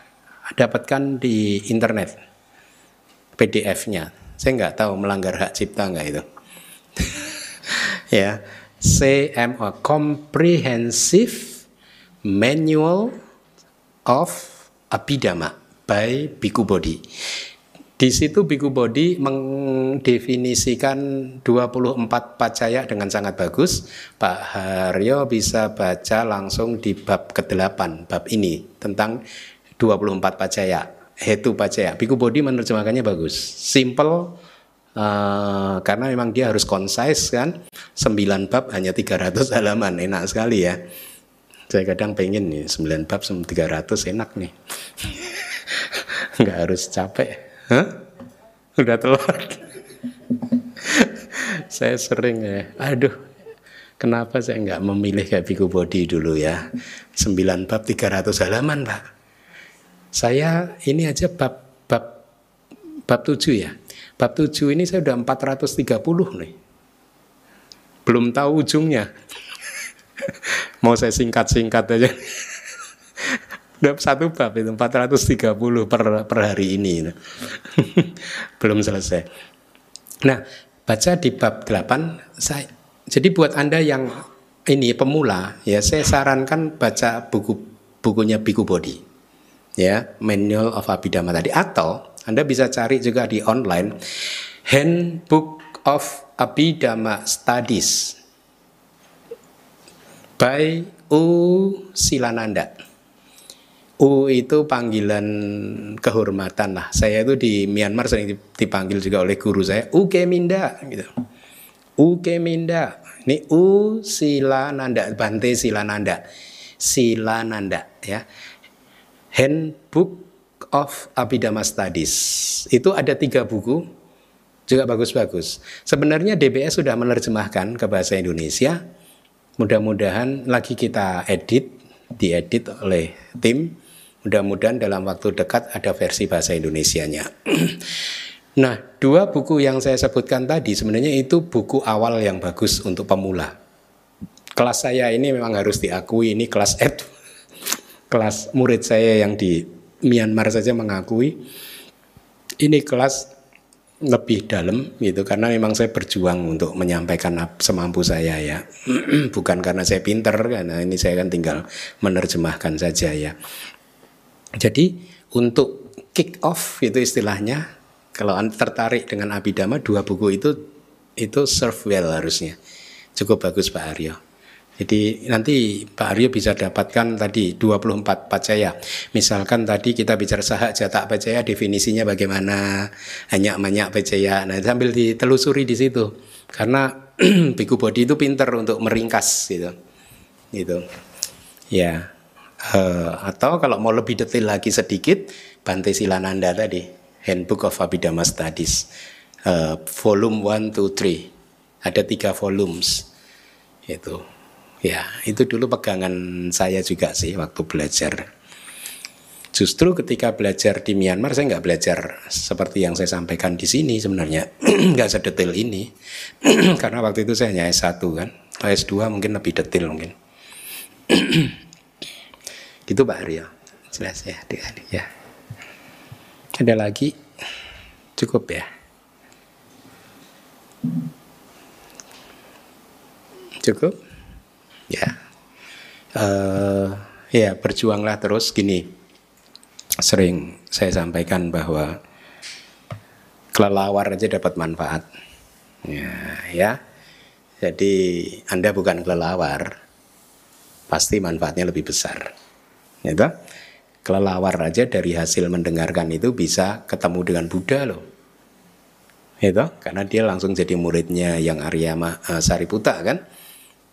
[SPEAKER 1] dapatkan di internet PDF-nya. Saya nggak tahu melanggar hak cipta nggak itu. ya, CMO Comprehensive Manual of Abhidhamma by Biku Bodhi. Di situ Biku Bodhi mendefinisikan 24 pacaya dengan sangat bagus. Pak Haryo bisa baca langsung di bab ke-8, bab ini tentang 24 pacaya, hetu pacaya. Biku Bodhi menerjemahkannya bagus, simple uh, karena memang dia harus concise kan. 9 bab hanya 300 halaman, enak sekali ya. Saya kadang pengen nih 9 bab 300 enak nih. Nggak harus capek. Hah? Udah telat. saya sering ya, aduh Kenapa saya nggak memilih kayak Biku Bodi dulu ya? 9 bab 300 halaman, Pak. Saya ini aja bab bab bab 7 ya. Bab 7 ini saya udah 430 nih. Belum tahu ujungnya. Mau saya singkat-singkat aja. udah satu bab itu 430 per, per hari ini. Belum selesai. Nah, baca di bab 8 saya jadi buat Anda yang ini pemula ya saya sarankan baca buku bukunya Biku Bodi ya Manual of Abhidhamma tadi atau Anda bisa cari juga di online Handbook of Abhidhamma Studies by U Silananda. U itu panggilan kehormatan lah. Saya itu di Myanmar sering dipanggil juga oleh guru saya U Keminda gitu. U Keminda. Ini U Silananda, Bante Silananda. Silananda ya. Handbook of Abhidhamma Studies. Itu ada tiga buku, juga bagus-bagus. Sebenarnya DBS sudah menerjemahkan ke bahasa Indonesia. Mudah-mudahan lagi kita edit, diedit oleh tim. Mudah-mudahan dalam waktu dekat ada versi bahasa Indonesianya. nah, dua buku yang saya sebutkan tadi sebenarnya itu buku awal yang bagus untuk pemula. Kelas saya ini memang harus diakui ini kelas advance kelas murid saya yang di Myanmar saja mengakui ini kelas lebih dalam gitu karena memang saya berjuang untuk menyampaikan semampu saya ya. Bukan karena saya pinter karena ini saya kan tinggal menerjemahkan saja ya. Jadi untuk kick off itu istilahnya kalau tertarik dengan Abhidhamma dua buku itu itu serve well harusnya. Cukup bagus Pak Aryo jadi nanti Pak Aryo bisa dapatkan tadi 24 pacaya. Misalkan tadi kita bicara sahak jatak pacaya definisinya bagaimana, hanya banyak pacaya. Nah sambil ditelusuri di situ. Karena Biku Bodi itu pinter untuk meringkas gitu. Gitu. Ya. Uh, atau kalau mau lebih detail lagi sedikit, Bante Silananda tadi, Handbook of Abhidhamma Studies. Uh, volume 1, 2, 3. Ada tiga volumes. Itu Ya, itu dulu pegangan saya juga sih waktu belajar. Justru ketika belajar di Myanmar saya nggak belajar seperti yang saya sampaikan di sini sebenarnya. Nggak sedetail ini. Karena waktu itu saya hanya S1 kan. S2 mungkin lebih detail mungkin. Gitu Pak Aryo. Jelas ya adik-adik ya. Ada lagi? Cukup ya? Cukup ya. Uh, ya berjuanglah terus. Gini sering saya sampaikan bahwa kelelawar aja dapat manfaat. Ya ya. Jadi anda bukan kelelawar pasti manfaatnya lebih besar. Ya kelelawar aja dari hasil mendengarkan itu bisa ketemu dengan Buddha loh. Itu ya karena dia langsung jadi muridnya yang Arya uh, Sariputa kan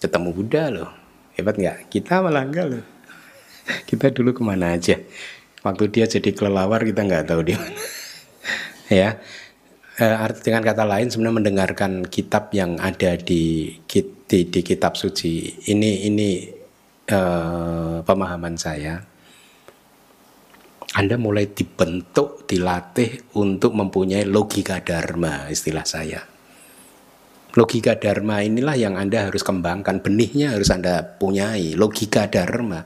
[SPEAKER 1] ketemu Buddha loh. Hebat nggak? Kita malah enggak loh. Kita dulu ke mana aja. Waktu dia jadi kelelawar kita nggak tahu di mana. Ya. Eh, dengan kata lain sebenarnya mendengarkan kitab yang ada di di, di kitab suci ini ini eh, pemahaman saya. Anda mulai dibentuk, dilatih untuk mempunyai logika dharma, istilah saya. Logika dharma inilah yang Anda harus kembangkan, benihnya harus Anda punyai, logika dharma.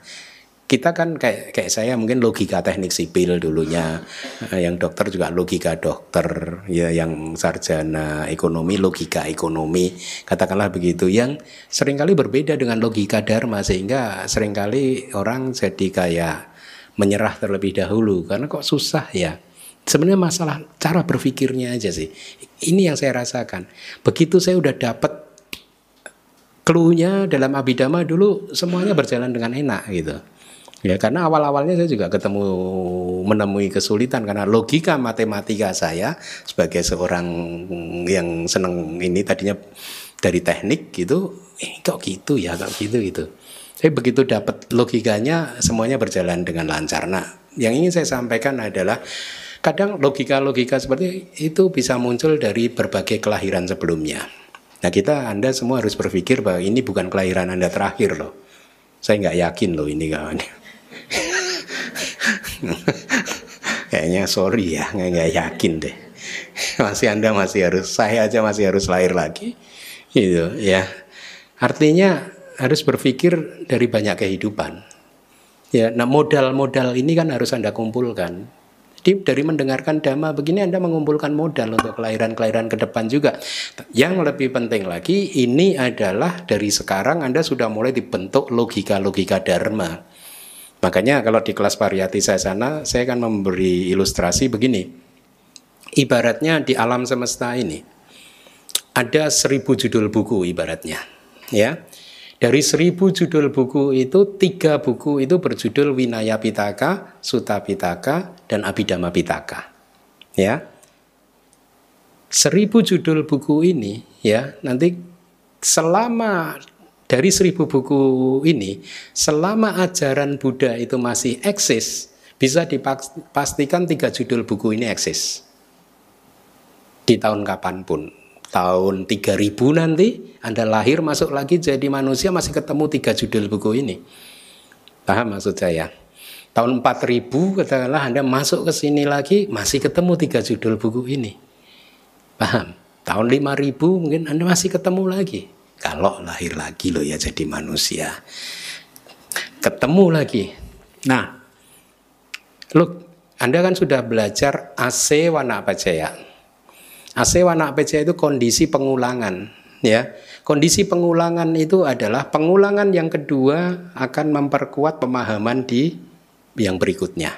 [SPEAKER 1] Kita kan kayak kayak saya mungkin logika teknik sipil dulunya, eh, yang dokter juga logika dokter, ya yang sarjana ekonomi logika ekonomi, katakanlah begitu. Yang sering kali berbeda dengan logika dharma sehingga sering kali orang jadi kayak menyerah terlebih dahulu karena kok susah ya. Sebenarnya masalah cara berpikirnya aja sih. Ini yang saya rasakan. Begitu saya udah dapat clue dalam abidama dulu semuanya berjalan dengan enak gitu. Ya karena awal-awalnya saya juga ketemu menemui kesulitan karena logika matematika saya sebagai seorang yang seneng ini tadinya dari teknik gitu, eh, kok gitu ya, kok gitu gitu. Tapi begitu dapat logikanya semuanya berjalan dengan lancar. Nah, yang ingin saya sampaikan adalah kadang logika-logika seperti itu bisa muncul dari berbagai kelahiran sebelumnya. Nah kita Anda semua harus berpikir bahwa ini bukan kelahiran Anda terakhir loh. Saya nggak yakin loh ini kawan. Kayaknya sorry ya, nggak yakin deh. Masih Anda masih harus, saya aja masih harus lahir lagi. Gitu ya. Artinya harus berpikir dari banyak kehidupan. Ya, nah modal-modal ini kan harus Anda kumpulkan. Jadi dari mendengarkan dhamma begini Anda mengumpulkan modal untuk kelahiran-kelahiran ke depan juga. Yang lebih penting lagi ini adalah dari sekarang Anda sudah mulai dibentuk logika-logika dharma. Makanya kalau di kelas variati saya sana saya akan memberi ilustrasi begini. Ibaratnya di alam semesta ini ada seribu judul buku ibaratnya. Ya, dari seribu judul buku itu, tiga buku itu berjudul Winaya Pitaka, Suta Pitaka, dan Abhidhamma Pitaka. Ya, seribu judul buku ini, ya nanti selama dari seribu buku ini, selama ajaran Buddha itu masih eksis, bisa dipastikan tiga judul buku ini eksis. Di tahun kapan pun tahun 3000 nanti Anda lahir masuk lagi jadi manusia masih ketemu tiga judul buku ini. Paham maksud saya? Tahun 4000 katakanlah Anda masuk ke sini lagi masih ketemu tiga judul buku ini. Paham? Tahun 5000 mungkin Anda masih ketemu lagi. Kalau lahir lagi loh ya jadi manusia. Ketemu lagi. Nah, look, Anda kan sudah belajar AC warna apa ya? Asewa nak PCA itu kondisi pengulangan ya. Kondisi pengulangan itu adalah pengulangan yang kedua akan memperkuat pemahaman di yang berikutnya.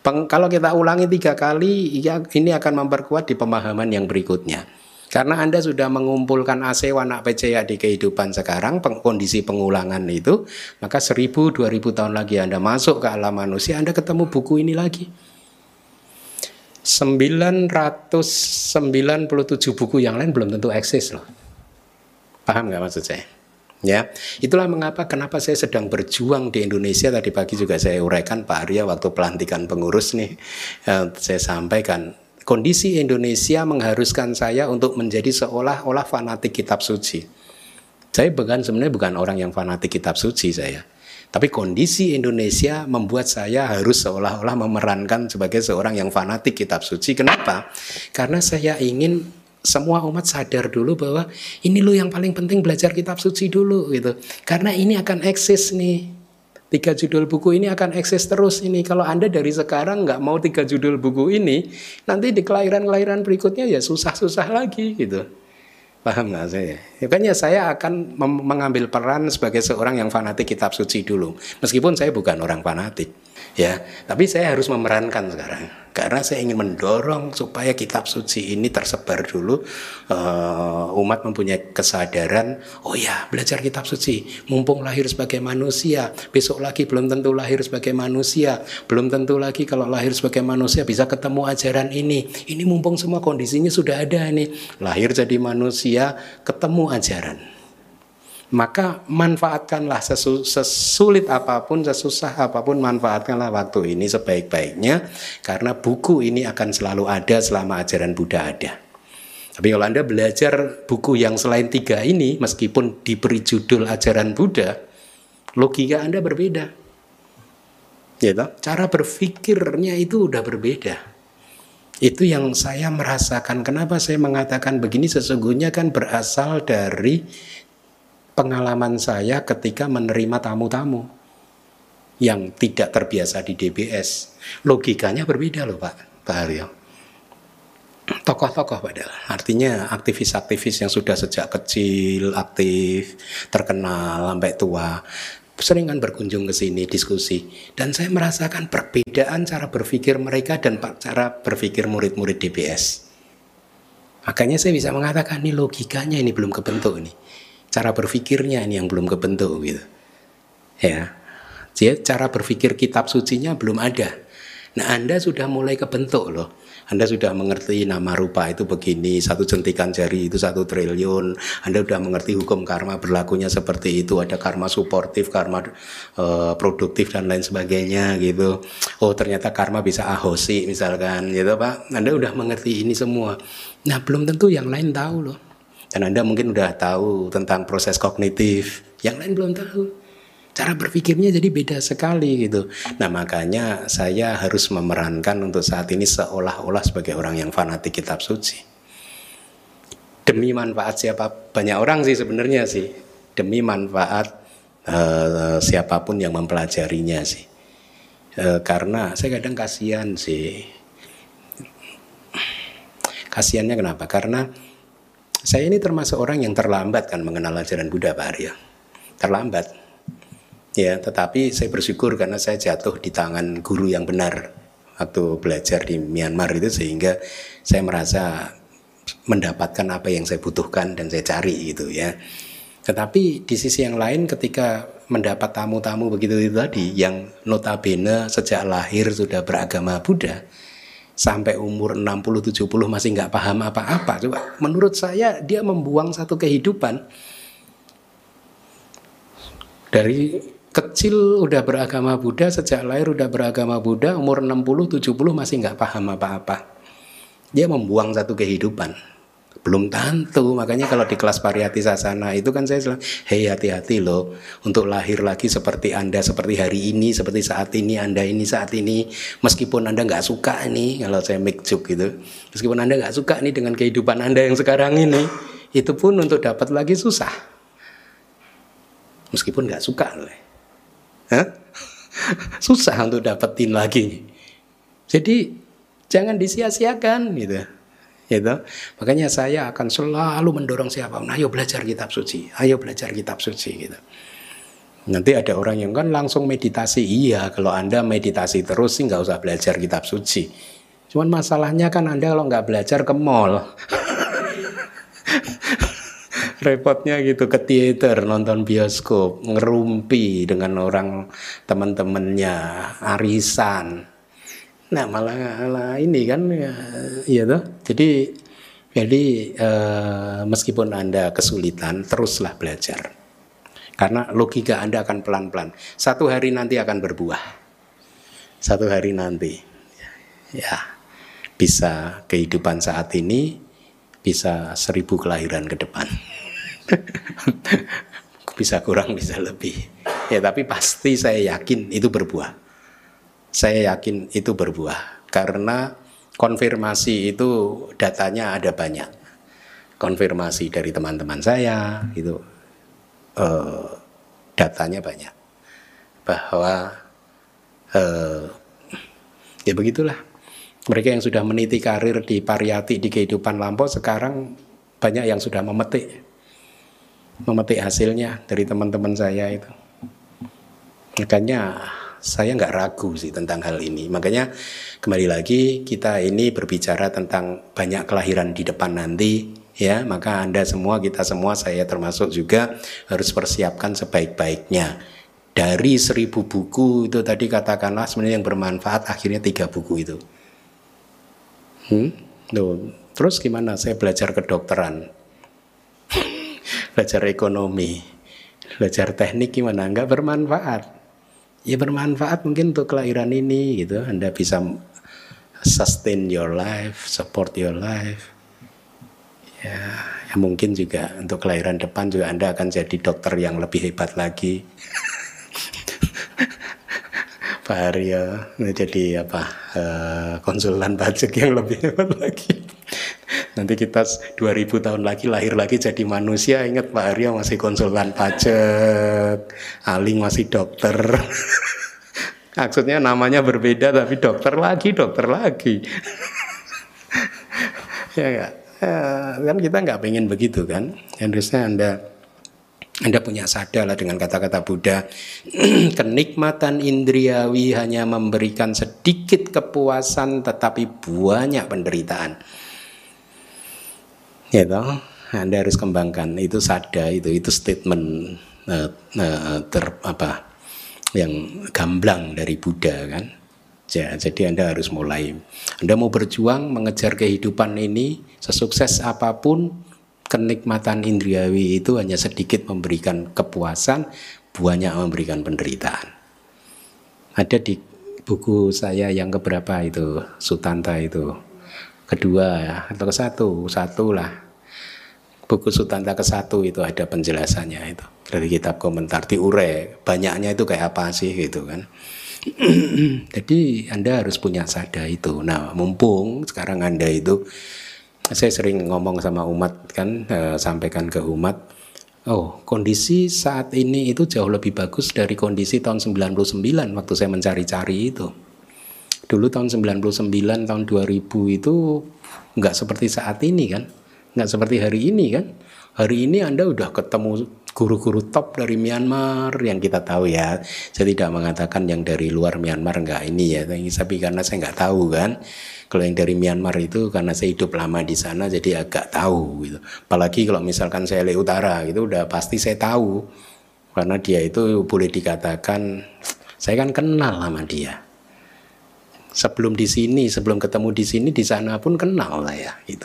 [SPEAKER 1] Peng, kalau kita ulangi tiga kali, ya, ini akan memperkuat di pemahaman yang berikutnya. Karena Anda sudah mengumpulkan AC warna PCA di kehidupan sekarang, peng, kondisi pengulangan itu, maka 1000, 2000 tahun lagi Anda masuk ke alam manusia, Anda ketemu buku ini lagi. 997 buku yang lain belum tentu eksis loh. Paham nggak maksud saya? Ya, itulah mengapa kenapa saya sedang berjuang di Indonesia tadi pagi juga saya uraikan Pak Arya waktu pelantikan pengurus nih eh, saya sampaikan kondisi Indonesia mengharuskan saya untuk menjadi seolah-olah fanatik kitab suci. Saya bukan sebenarnya bukan orang yang fanatik kitab suci saya. Tapi kondisi Indonesia membuat saya harus seolah-olah memerankan sebagai seorang yang fanatik kitab suci. Kenapa? Karena saya ingin semua umat sadar dulu bahwa ini lo yang paling penting belajar kitab suci dulu gitu. Karena ini akan eksis nih. Tiga judul buku ini akan eksis terus ini. Kalau Anda dari sekarang nggak mau tiga judul buku ini, nanti di kelahiran-kelahiran berikutnya ya susah-susah lagi gitu. Paham nggak saya? Makanya saya akan mengambil peran sebagai seorang yang fanatik kitab suci dulu. Meskipun saya bukan orang fanatik ya tapi saya harus memerankan sekarang. Karena saya ingin mendorong supaya kitab suci ini tersebar dulu uh, umat mempunyai kesadaran oh ya belajar kitab suci. Mumpung lahir sebagai manusia besok lagi belum tentu lahir sebagai manusia. Belum tentu lagi kalau lahir sebagai manusia bisa ketemu ajaran ini. Ini mumpung semua kondisinya sudah ada nih lahir jadi manusia ketemu ajaran maka manfaatkanlah sesu, sesulit apa pun, sesusah apa pun, manfaatkanlah waktu ini sebaik-baiknya karena buku ini akan selalu ada selama ajaran Buddha ada. Tapi kalau Anda belajar buku yang selain tiga ini, meskipun diberi judul ajaran Buddha, logika Anda berbeda. Ya, cara berpikirnya itu udah berbeda. Itu yang saya merasakan. Kenapa saya mengatakan begini? Sesungguhnya kan berasal dari pengalaman saya ketika menerima tamu-tamu yang tidak terbiasa di DBS. Logikanya berbeda loh Pak, Pak Haryo. Tokoh-tokoh padahal, artinya aktivis-aktivis yang sudah sejak kecil aktif, terkenal sampai tua, sering kan berkunjung ke sini diskusi dan saya merasakan perbedaan cara berpikir mereka dan cara berpikir murid-murid DBS. Makanya saya bisa mengatakan ini logikanya ini belum kebentuk nih cara berpikirnya ini yang belum kebentuk gitu. Ya. Jadi cara berpikir kitab sucinya belum ada. Nah, Anda sudah mulai kebentuk loh. Anda sudah mengerti nama rupa itu begini, satu jentikan jari itu satu triliun. Anda sudah mengerti hukum karma berlakunya seperti itu. Ada karma suportif, karma uh, produktif dan lain sebagainya gitu. Oh ternyata karma bisa ahosi misalkan gitu Pak. Anda sudah mengerti ini semua. Nah belum tentu yang lain tahu loh. Dan Anda mungkin udah tahu tentang proses kognitif, yang lain belum tahu. Cara berpikirnya jadi beda sekali gitu. Nah makanya saya harus memerankan untuk saat ini seolah-olah sebagai orang yang fanatik kitab suci. Demi manfaat siapa banyak orang sih sebenarnya sih. Demi manfaat uh, siapa pun yang mempelajarinya sih. Uh, karena saya kadang kasihan sih. Kasihannya kenapa? Karena saya ini termasuk orang yang terlambat kan mengenal ajaran Buddha Pak Arya. Terlambat. Ya, tetapi saya bersyukur karena saya jatuh di tangan guru yang benar waktu belajar di Myanmar itu sehingga saya merasa mendapatkan apa yang saya butuhkan dan saya cari gitu ya. Tetapi di sisi yang lain ketika mendapat tamu-tamu begitu itu tadi yang notabene sejak lahir sudah beragama Buddha, sampai umur 60-70 masih nggak paham apa-apa. Coba menurut saya dia membuang satu kehidupan dari kecil udah beragama Buddha, sejak lahir udah beragama Buddha, umur 60-70 masih nggak paham apa-apa. Dia membuang satu kehidupan belum tentu. Makanya kalau di kelas pariyati sasana itu kan saya bilang hei hati-hati loh. Untuk lahir lagi seperti anda seperti hari ini seperti saat ini anda ini saat ini. Meskipun anda nggak suka nih kalau saya make joke gitu. Meskipun anda nggak suka nih dengan kehidupan anda yang sekarang ini itu pun untuk dapat lagi susah. Meskipun nggak suka loh. Susah untuk dapetin lagi. Jadi jangan disia-siakan gitu gitu. Makanya saya akan selalu mendorong siapa, ayo belajar kitab suci, ayo belajar kitab suci gitu. Nanti ada orang yang kan langsung meditasi, iya kalau anda meditasi terus sih nggak usah belajar kitab suci. Cuman masalahnya kan anda kalau nggak belajar ke mall, repotnya gitu ke teater nonton bioskop ngerumpi dengan orang teman-temannya arisan Nah malah, malah ini kan ya, ya tuh. Jadi jadi eh, meskipun anda kesulitan teruslah belajar. Karena logika anda akan pelan-pelan. Satu hari nanti akan berbuah. Satu hari nanti, ya bisa kehidupan saat ini bisa seribu kelahiran ke depan. bisa kurang bisa lebih. Ya tapi pasti saya yakin itu berbuah saya yakin itu berbuah. Karena konfirmasi itu datanya ada banyak. Konfirmasi dari teman-teman saya itu eh, datanya banyak. Bahwa eh, ya begitulah. Mereka yang sudah meniti karir di pariyati di kehidupan lampau sekarang banyak yang sudah memetik. Memetik hasilnya dari teman-teman saya itu. Makanya saya nggak ragu sih tentang hal ini. Makanya kembali lagi kita ini berbicara tentang banyak kelahiran di depan nanti ya. Maka anda semua kita semua saya termasuk juga harus persiapkan sebaik-baiknya. Dari seribu buku itu tadi katakanlah sebenarnya yang bermanfaat akhirnya tiga buku itu. Hmm? Tuh. terus gimana? Saya belajar kedokteran. Belajar ekonomi. Belajar teknik gimana? Nggak bermanfaat ya bermanfaat mungkin untuk kelahiran ini gitu. Anda bisa sustain your life support your life. Ya, ya mungkin juga untuk kelahiran depan juga anda akan jadi dokter yang lebih hebat lagi Pak Aryo jadi apa uh, konsulan pajak yang lebih hebat lagi. Nanti kita 2000 tahun lagi lahir lagi jadi manusia. Ingat Pak Aryo masih konsultan pajak Aling masih dokter. Maksudnya namanya berbeda tapi dokter lagi dokter lagi. Ya ya, kan kita nggak pengen begitu kan? Harusnya anda anda punya sadar lah dengan kata-kata Buddha kenikmatan indriawi hanya memberikan sedikit kepuasan tetapi banyak penderitaan. Ya toh Anda harus kembangkan. Itu sada itu itu statement uh, uh, ter apa yang gamblang dari Buddha kan. Ya, jadi Anda harus mulai. Anda mau berjuang mengejar kehidupan ini sesukses apa pun kenikmatan indriawi itu hanya sedikit memberikan kepuasan, banyak memberikan penderitaan. Ada di buku saya yang keberapa itu, Sutanta itu, kedua ya, atau ke satu, satu lah. Buku Sutanta ke satu itu ada penjelasannya itu dari kitab komentar diure banyaknya itu kayak apa sih gitu kan. Jadi Anda harus punya sada itu. Nah mumpung sekarang Anda itu saya sering ngomong sama umat kan e, sampaikan ke umat oh kondisi saat ini itu jauh lebih bagus dari kondisi tahun 99 waktu saya mencari-cari itu. Dulu tahun 99 tahun 2000 itu nggak seperti saat ini kan nggak seperti hari ini kan. Hari ini anda udah ketemu guru-guru top dari Myanmar yang kita tahu ya. Saya tidak mengatakan yang dari luar Myanmar nggak ini ya tapi karena saya nggak tahu kan kalau yang dari Myanmar itu karena saya hidup lama di sana jadi agak tahu gitu. Apalagi kalau misalkan saya le utara itu udah pasti saya tahu karena dia itu boleh dikatakan saya kan kenal sama dia. Sebelum di sini, sebelum ketemu di sini, di sana pun kenal lah ya gitu.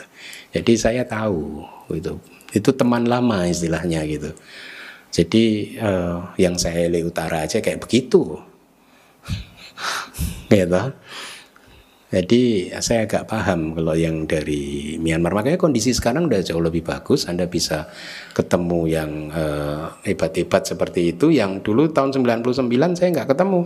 [SPEAKER 1] Jadi saya tahu itu. Itu teman lama istilahnya gitu. Jadi uh, yang saya le utara aja kayak begitu. gitu. Jadi saya agak paham kalau yang dari Myanmar. Makanya kondisi sekarang udah jauh lebih bagus. Anda bisa ketemu yang uh, hebat-hebat seperti itu. Yang dulu tahun 99 saya nggak ketemu.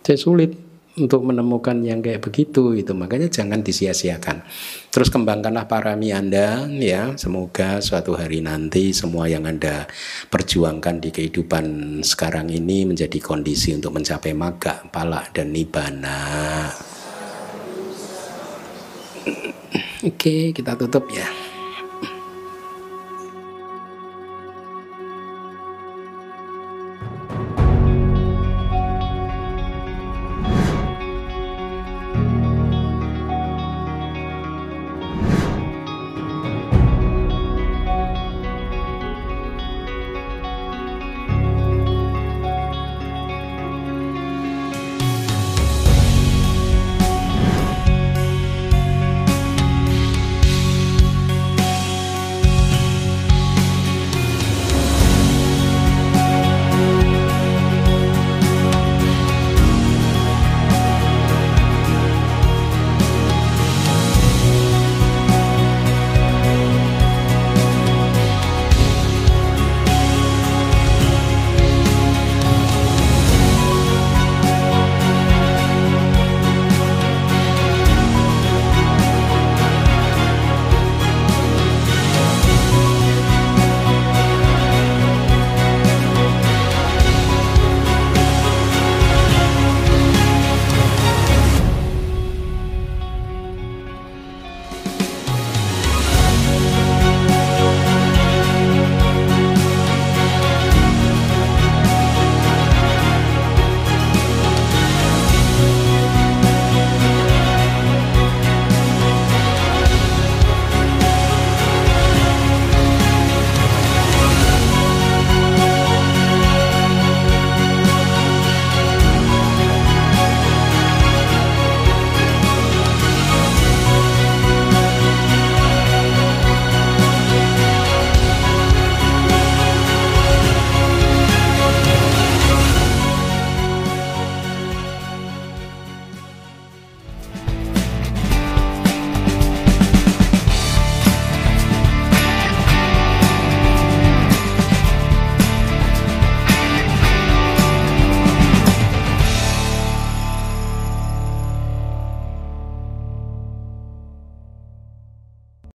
[SPEAKER 1] Saya sulit untuk menemukan yang kayak begitu itu. Makanya jangan disia-siakan. Terus kembangkanlah parami Anda ya. Semoga suatu hari nanti semua yang Anda perjuangkan di kehidupan sekarang ini menjadi kondisi untuk mencapai maga, palak dan nibana. Oke, kita tutup ya.